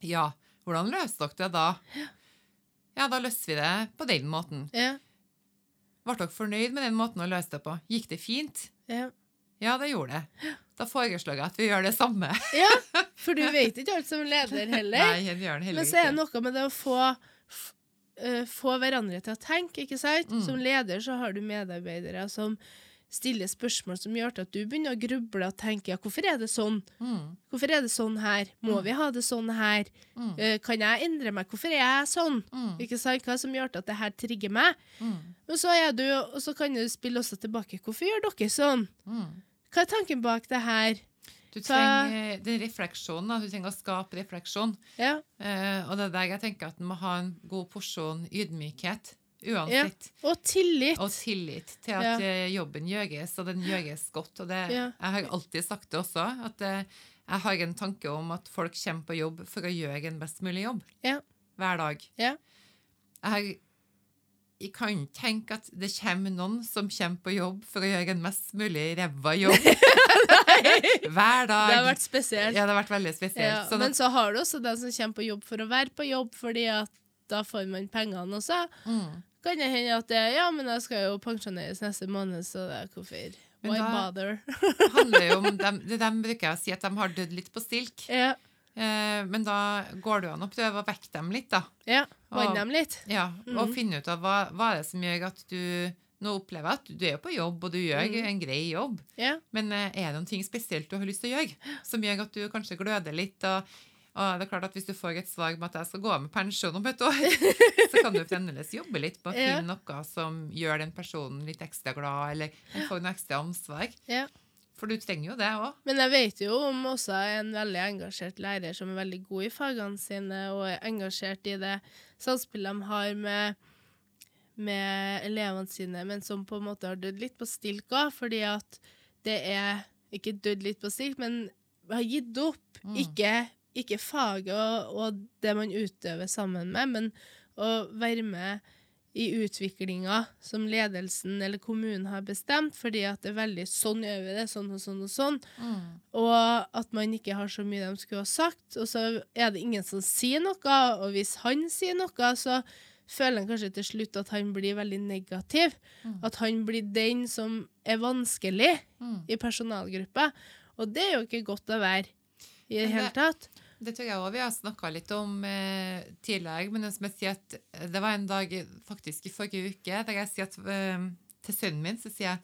Ja. Hvordan løser dere det da? Ja, da løste vi det på den måten. Ja. Ble dere fornøyd med den måten å løse det på? Gikk det fint? Ja. Ja, det gjorde det. Da foreslår jeg at vi gjør det samme. ja. For du vet ikke alt som leder heller. Nei, jeg gjør den heller Men så er det noe med det å få, eh, få hverandre til å tenke, ikke sant? Mm. Som leder så har du medarbeidere som stiller spørsmål som gjør til at du begynner å gruble og tenke ja, hvorfor er det sånn? Mm, Hvorfor er det sånn her? Må vi ha det sånn her? mm, Uh, kan jeg endre meg? Hvorfor er jeg sånn? mm, Ikke sant? Hva som gjør til at det her trigger meg? mm, Og så, er du, og så kan du spille også tilbake. Hvorfor gjør dere sånn? mm. Hva er tanken bak det her? Du trenger den refleksjonen. Du trenger å skape refleksjon. Ja, Uh, og det er der jeg tenker at en må ha en god porsjon ydmykhet. Uansett. Og tillit. Og tillit til at Ja. eh, jobben gjøres, og den gjøres godt. Og det, Ja. Jeg har alltid sagt det også, at eh, jeg har en tanke om at folk kommer på jobb for å gjøre en best mulig jobb. Ja. Hver dag. Ja. Jeg, har, jeg kan tenke at det kommer noen som kommer på jobb for å gjøre en mest mulig ræva jobb. Hver dag. Det har vært spesielt. Ja, det har vært veldig spesielt. Ja, Sånn men at, så har du også den som kommer på jobb for å være på jobb, fordi at da får man pengene også. mm. Kan det hende at det, ja, men jeg skal jo pensjoneres neste måned, så det er hvorfor Why bother? handler jo om dem, det dem bruker jeg å si at de har dødd litt på stilk. ja, Eh, men da går det jo an å prøve å vekke dem litt, da. ja. vanne Vann dem litt. Ja, mm. Og finne ut av hva, hva er det som gjør at du nå opplever at du er på jobb, og du gjør mm. en grei jobb. Yeah. Men eh, er det noen ting spesielt du har lyst til å gjøre, som gjør at du kanskje gløder litt? Og, og det er klart at Hvis du får et svar med at jeg skal gå av med pensjon om et år, så kan du fremdeles jobbe litt på å Ja. finne noe som gjør den personen litt ekstra glad, eller får noe ekstra ansvar. ja. For du trenger jo det òg. Men jeg vet jo om også en veldig engasjert lærer som er veldig god i fagene sine, og er engasjert i det samspillet de har med, med elevene sine, men som på en måte har dødd litt på stilk òg, fordi at det er ikke dødd litt på stilk, men har gitt opp. Mm. Ikke, ikke faget og, og det man utøver sammen med, men å være med i utviklinga som ledelsen eller kommunen har bestemt, fordi at det er veldig sånn gjør vi det, sånn og sånn og sånn. Og at man ikke har så mye de skulle ha sagt. Og så er det ingen som sier noe, og hvis han sier noe, så føler han kanskje til slutt at han blir veldig negativ. Mm. At han blir den som er vanskelig Mm. i personalgruppa. Og det er jo ikke godt å være i det hele tatt. Det tror jeg også vi har snakka litt om eh, tidligere. Men jeg sier at, det var en dag faktisk i forrige uke der jeg sier at eh, til sønnen min så sier jeg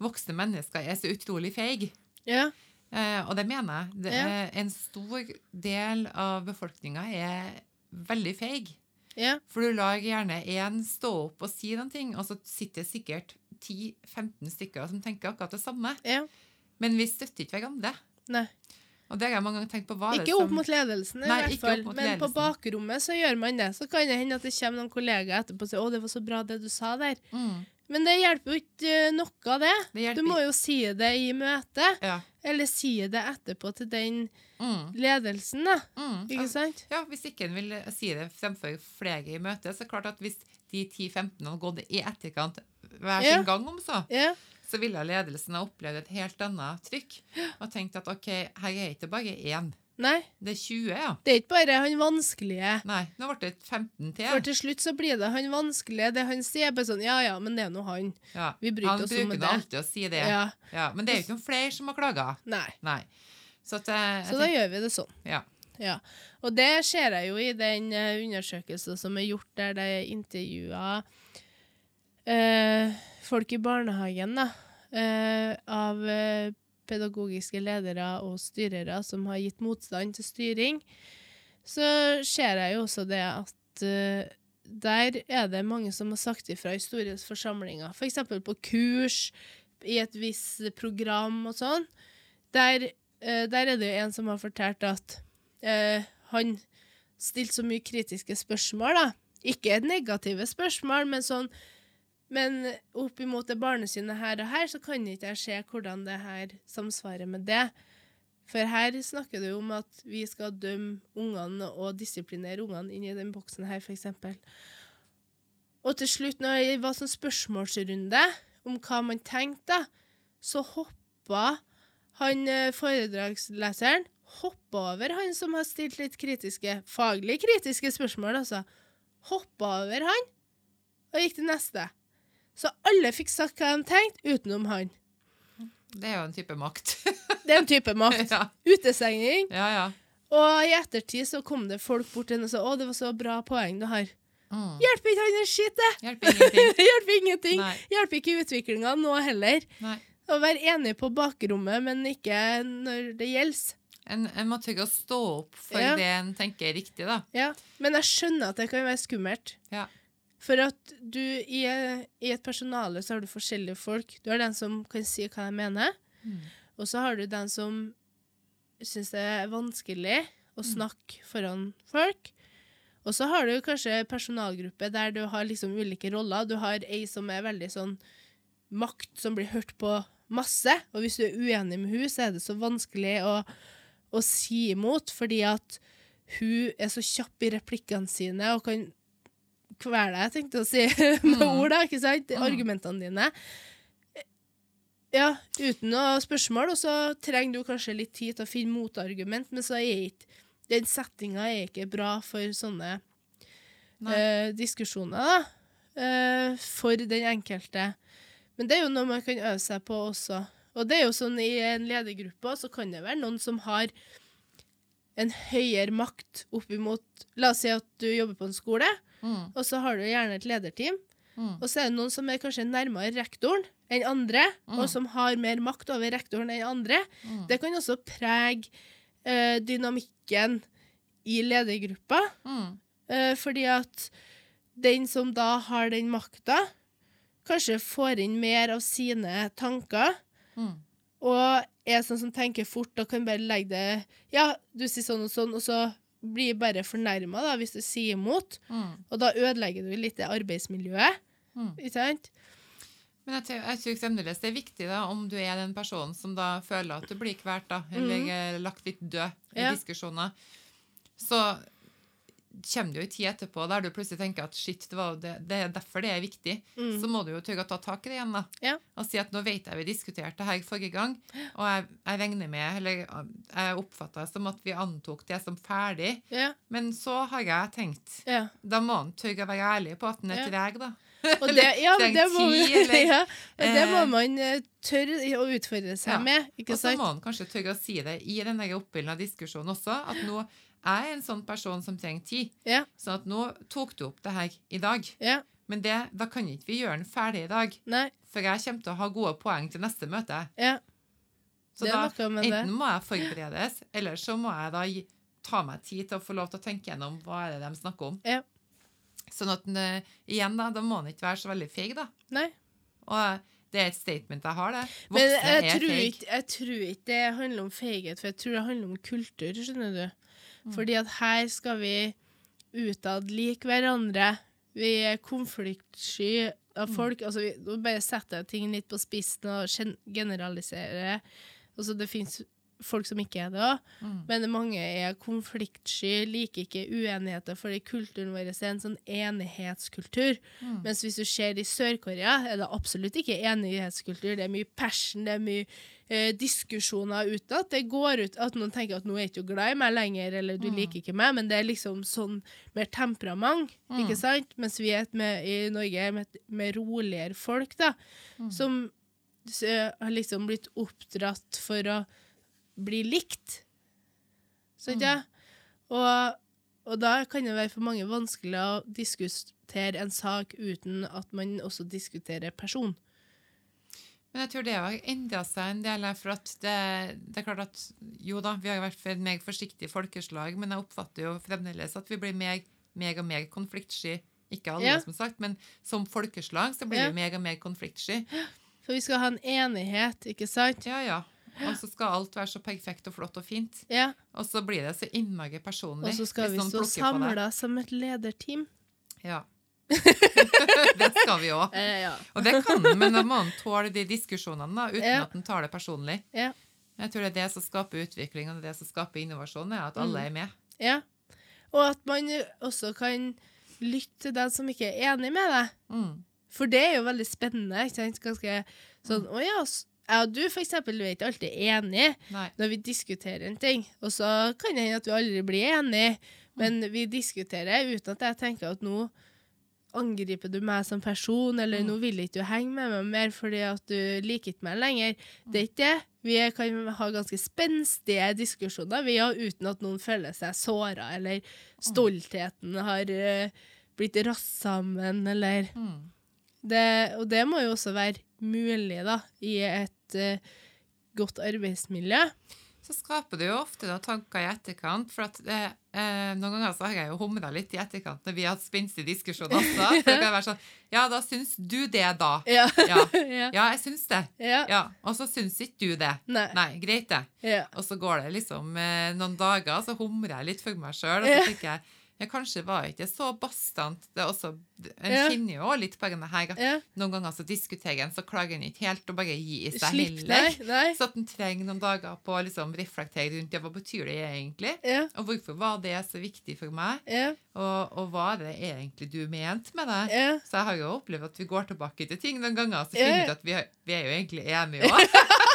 voksne mennesker er så utrolig feige. Ja, Eh, og det mener jeg. Det Ja. en stor del av befolkninga er veldig feig. ja, For du lar gjerne én stå opp og si noen ting, og så sitter det sikkert 10-15 stykker som tenker akkurat det samme. ja. Men vi støtter ikke hverandre. Nei. Og det har jeg mange ganger tenkt på. Det Ikke opp mot ledelsen, i Nei, hvert fall. Men på bakrommet så gjør man det. Så kan det hende at det kommer noen kollegaer etterpå og sier 'Å, det var så bra det du sa der'. mm, Men det hjelper jo ikke eh, noe av det. Det Du må jo si det i møtet, Ja. eller si det etterpå til den Mm, ledelsen, da. mm. Ikke sant? Ja, Hvis ikke en vil si det fremfor flere i møte, så er det klart at hvis de 10-15 hadde gått i etterkant hver Ja. sin gang om så, Ja. Så ville ledelsen ha opplevd et helt annet trykk. Og tenkt at ok, her er ikke bare én, Nei, det er 20, ja. det er ikke bare han vanskelige. Nei, nå ble det 15 til. For til slutt så blir det han vanskelige. Det han sier, er bare sånn Ja ja, men det er nå han. Ja. Vi bryr Han oss om bruker det. nå alltid å si det. Ja. Ja, men det er jo ikke noen flere som har klaga. Nei. Nei. Så, at, eh, Så da tenker- gjør vi det sånn. ja. Ja. Og det ser jeg jo i den eh, undersøkelsen som er gjort der det er intervjua eh, folk i barnehagen, da. eh, av eh, pedagogiske ledere og styrere som har gitt motstand til styring. Så ser jeg jo også det at eh, der er det mange som har sagt ifra i store forsamlinger, f.eks. på kurs, i et visst program og sånn. Der, eh, der er det jo en som har fortalt at eh, han stilte så mye kritiske spørsmål, da. Ikke negative spørsmål, men sånn Men opp imot det barnesynet her og her, så kan ikke jeg se hvordan det her samsvarer med det. For her snakker jo om at vi skal dømme ungene og disiplinere ungene inn i den boksen her, f.eks. Og til slutt, når det var sånn spørsmålsrunde om hva man tenkte, så hoppa han eh, foredragsleseren hoppa over han som har stilt litt kritiske, faglig kritiske spørsmål, altså. Hoppa over han og gikk til neste. Så alle fikk sagt hva de tenkte, utenom han. Det er jo en type makt. Det er en type makt. ja. Utestengning. ja, ja. Og i ettertid så kom det folk bort til henne og sa 'Å, det var så bra poeng du har'. Mm. Hjelper ikke han en skitt, det! Hjelper ingenting. Hjelper ingenting. Hjelper ikke utviklinga nå heller. Nei. Å være enig på bakrommet, men ikke når det gjelder. En, en må tørre å stå opp for Ja. det en tenker er riktig, da. Ja. Men jeg skjønner at det kan være skummelt. Ja. For at du i, i et personale så har du forskjellige folk. Du har den som kan si hva de mener, Mm. og så har du den som syns det er vanskelig å snakke foran folk. Og så har du kanskje personalgruppe der du har liksom ulike roller. Du har ei som er veldig sånn makt, som blir hørt på masse. Og hvis du er uenig med hun, så er det så vanskelig å, å si imot, fordi at hun er så kjapp i replikkene sine og kan kvele deg, tenkte jeg å si, med Mm. ord, da, ikke sant? Mm. Argumentene dine. Ja, uten noe spørsmål, og så trenger du kanskje litt tid til å finne motargument, men så er ikke den settinga er ikke bra for sånne eh, diskusjoner, da. Eh, for den enkelte. Men det er jo noe man kan øve seg på også. Og det er jo sånn i en ledergruppe så kan det være noen som har en høyere makt oppimot La oss si at du jobber på en skole, Mm. og så har du gjerne et lederteam. Mm. Og så er det noen som er kanskje nærmere rektoren enn andre, Mm. og som har mer makt over rektoren enn andre. Mm. Det kan også prege eh, dynamikken i ledergruppa. Mm. Eh, fordi at den som da har den makta, kanskje får inn mer av sine tanker, Mm. og er sånn som tenker fort og kan bare legge det Ja, du sier sånn og sånn, og så blir bare fornærma hvis du sier imot. Mm. Og da ødelegger du litt det arbeidsmiljøet. Mm. Ikke sant? Men jeg jeg tror fremdeles det er viktig da, om du er den personen som da føler at du blir kvalt, da, eller mm. lagt litt død i Ja. diskusjoner. Så kommer det jo en tid etterpå der du plutselig tenker at shit, det, var det, det er derfor det er viktig. Mm. Så må du jo tørre å ta tak i det igjen, da. Ja. Og si at nå vet jeg vi diskuterte det her forrige gang, og jeg, jeg regner med, eller jeg oppfatta det som at vi antok det som ferdig. Ja. Men så har jeg tenkt ja. Da må han tørre å være ærlig på at han er Ja. treg, da. Og det, ja, men det må, ja, det må Eh. man eh, tørre å utfordre seg Ja. med. Ikke Og så sant? må han kanskje tørre å si det i den oppildna diskusjonen også, at nå er en sånn person som trenger tid. Ja. Sånn at nå tok du opp det her i dag. Ja. Men det, da kan ikke vi gjøre den ferdig i dag. Nei. For jeg kommer til å ha gode poeng til neste møte. Ja. Så da, enten må jeg forberedes, eller så må jeg da gi, ta meg tid til å få lov til å tenke gjennom hva er det de snakker om. Ja. Sånn at eh, igjen, da, da må han ikke være så veldig feig, da. Nei. Og det er et statement jeg har, det. Men Voksne jeg er tror, feig. jeg tror ikke det handler om feighet, for jeg tror det handler om kultur, skjønner du. Mm. Fordi at her skal vi utad like hverandre. Vi er konfliktsky Mm. av folk. Altså, vi, nå bare setter jeg ting litt på spissen og gen- generaliserer. Altså, det fins folk som ikke er det òg, Mm. men mange er konfliktsky, liker ikke uenigheter, fordi kulturen vår er en sånn enighetskultur. Mm. Mens hvis du ser i Sør-Korea, er det absolutt ikke enighetskultur. Det er mye passion, det er mye eh, diskusjoner utad. Det går ut at noen tenker at nå er ikke du glad i meg lenger, eller du Mm. liker ikke meg, men det er liksom sånn mer temperament, Mm. ikke sant? Mens vi er med, i Norge med, med roligere folk, da, Mm. som s- eh, har liksom blitt oppdratt for å bli likt. Sant, ja? Og, og da kan det være for mange vanskelig å diskutere en sak uten at man også diskuterer person. Men jeg tror det har endra seg en del. For at det, det er klart at jo da, vi har vært for mer forsiktig folkeslag, men jeg oppfatter jo fremdeles at vi blir mer, mer og mer konfliktsky. Ikke alle, Ja. som sagt, men som folkeslag så blir Ja. vi mer og mer konfliktsky. For vi skal ha en enighet, ikke sant? Ja, ja. Og så skal alt være så perfekt og flott og fint. Ja. Og så blir det så innmari personlig. Og så skal vi stå samla som et lederteam. Ja. det skal vi òg. Eh, ja. Og det kan han, men da må han tåle de diskusjonene da, uten Ja. at han tar det personlig. Ja. Jeg tror det er det som skaper utvikling, og det er det som skaper innovasjon, er at alle er med. Ja. Og at man også kan lytte til den som ikke er enig med deg. Mm. For det er jo veldig spennende. ikke sant? Ganske sånn Å ja, jeg og du for eksempel vi er ikke alltid enige Nei. når vi diskuterer en ting. Og så kan det hende at vi aldri blir enige, men vi diskuterer uten at jeg tenker at nå angriper du meg som person, eller nå vil ikke du henge med meg mer fordi at du liker ikke meg lenger. Det er ikke det. Vi kan ha ganske spenstige diskusjoner vi har, uten at noen føler seg såra, eller stoltheten har eh, blitt rast sammen, eller Mm. det, Og det må jo også være mulig, da, i et uh, godt arbeidsmiljø. Så skaper det jo ofte da, tanker i etterkant. For at det, eh, noen ganger så har jeg jo humra litt i etterkant når vi har hatt spenstig diskusjon også. For det kan være sånn Ja, da syns du det, da. Ja. Ja, ja. jeg syns det. ja. Ja, Og så syns ikke du det. Nei. Nei, greit det. Ja. Og så går det liksom eh, noen dager, så humrer jeg litt for meg sjøl. Og så tenker jeg ja, kanskje var ikke så bastant. Det er også, En Ja. kjenner jo litt på det her at ja. noen ganger så diskuterer en, så klager en ikke helt og bare gi seg Slipp, heller. nei. nei. Så at en trenger noen dager på å liksom reflektere rundt det. Hva betyr det egentlig? Ja. Og hvorfor var det så viktig for meg? Ja. Og, og hva er det egentlig du mente med det? Ja. Så jeg har jo opplevd at vi går tilbake til ting noen ganger, så finner vi ja. ut at vi er jo egentlig enige òg.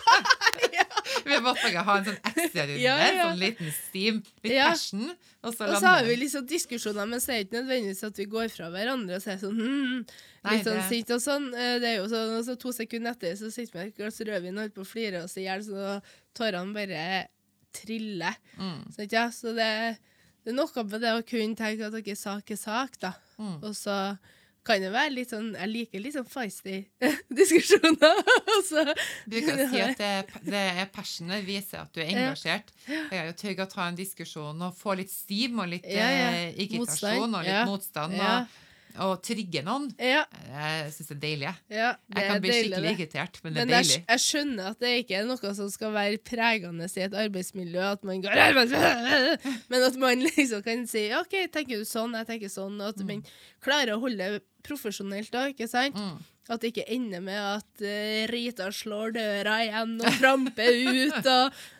Vi måtte bare ha en sånn ekstra runde, Ja, ja. sånn liten steam, litt Ja. passion, og så Og så har vi liksom diskusjoner, men så er det ikke nødvendigvis at vi går fra hverandre og sier sånn hmm, Nei, Litt sånn det- sint og sånn. Eh, Det er jo sånn, og så to sekunder etter så sitter vi med et glass rødvin og holder på å flire oss i hjel, så tårene bare triller. Mm, Så, ja, så det, det er noe med det å kunne tenke at dere sak er sak, da. mm. Og så kan det være litt sånn Jeg liker litt sånn feisty diskusjoner. så du kan si at det, det er passionet viser at du er engasjert. Jeg er jo tørg å ta en diskusjon og få litt stim og litt Ja, ja. eh, irritasjon og litt Ja. motstand, og, og trigge noen. Ja, Jeg syns det er deilig. ja det Jeg kan bli deilig, skikkelig det. irritert, men det er Men deilig. jeg skjønner at det ikke er noe som skal være pregende i et arbeidsmiljø, at man går Men at man liksom kan si OK, tenker du sånn, jeg tenker sånn, at man klarer å holde det profesjonelt da, ikke sant? Mm. At det ikke ender med at uh, Rita slår døra igjen og tramper ut, og,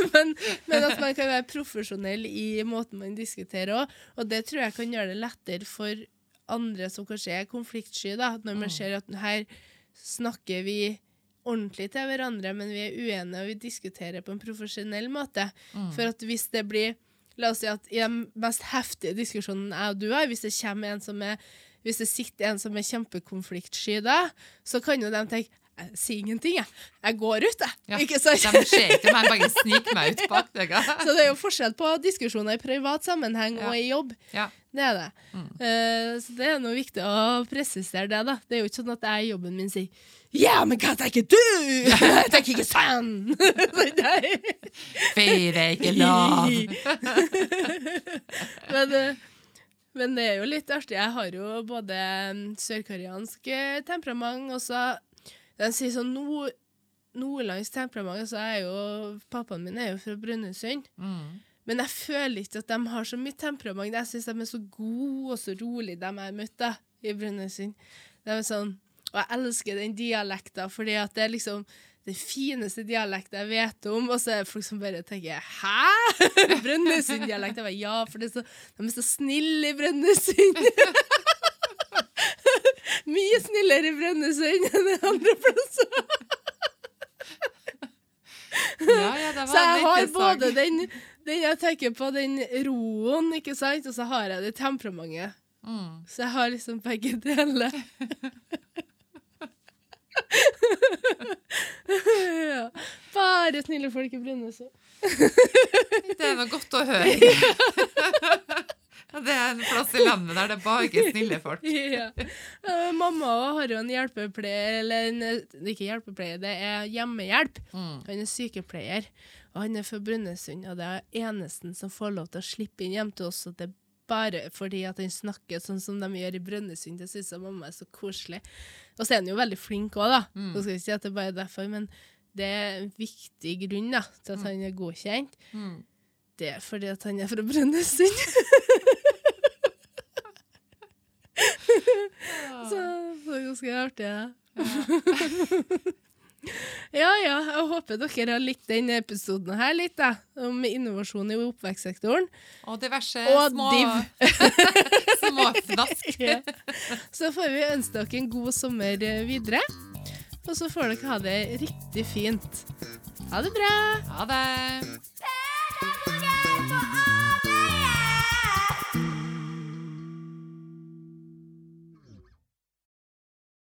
men, men at man kan være profesjonell i måten man diskuterer òg. Og det tror jeg kan gjøre det lettere for andre som kanskje er konfliktsky, da. Når man ser at her snakker vi ordentlig til hverandre, men vi er uenige, og vi diskuterer på en profesjonell måte. For at hvis det blir La oss si at i den mest heftige diskusjonen jeg og du har, hvis det kommer en som er hvis det sitter en som er kjempekonfliktsky da, så kan jo de tenke jeg sier ingenting, jeg. Jeg går ut, jeg. Ja, Ikke sant? De ser ikke meg, bare sniker meg ut bak deg. Så det er jo forskjell på diskusjoner i privat sammenheng Ja. og i jobb. Ja. Det er det. Eh, så det er noe viktig å presisere det, da. Det er jo ikke sånn at jeg i jobben min sier Ja, men hva tenker du?! Jeg tenker ikke sånn! Så nei. Feire ikke lov! men, eh, men det er jo litt artig. Jeg har jo både mm, sørkoreansk eh, temperament og så De sier sånn nord, nordlandsk temperament, så er jo Pappaen min er jo fra Brønnøysund. Mm. Men jeg føler ikke at de har så mye temperament. Jeg syns de er så gode og så rolige, de jeg har møtt da, i Brønnøysund. De er sånn, og jeg elsker den dialekten, fordi at det er liksom den fineste dialekten jeg vet om. Og så er det folk som bare tenker 'hæ?! Brønnøysunddialekt? Jeg bare, Ja, for det er så, de er så snille i Brønnøysund. Mye snillere i Brønnøysund enn i andre plasser. Ja, ja, det Så jeg har både den, den jeg tenker på, den roen, ikke sant, og så har jeg det temperamentet. Mm. Så jeg har liksom begge deler. ja. Bare snille folk i Brønnøysund. Det er noe godt å høre. Det er en plass i landet der det er bare snille folk. Ja. uh, Mamma har jo en hjelpepleier, eller en, ikke hjelpepleier, det er hjemmehjelp. Mm. Han er sykepleier, og han er fra Brønnøysund, og det er eneste som får lov til å slippe inn hjem til oss, og det er bare fordi at han snakker sånn som de gjør i Brønnøysund. Det syns mamma er så koselig. Og så er han jo veldig flink òg, da. Mm. Så skal vi si at det er bare derfor, men det er en viktig grunn da, til at han er godkjent. Mm. Det er fordi at han er fra Brønnøysund. så det er ganske artig, det. Ja, ja. ja, Jeg håper dere har likt denne episoden her litt, da. Om innovasjon i oppvekstsektoren. Og diverse Og små, Småfnask. små fnask. Ja. Så får vi ønske dere en god sommer videre. Og så får dere ha det riktig fint. Ha det bra! Ha det.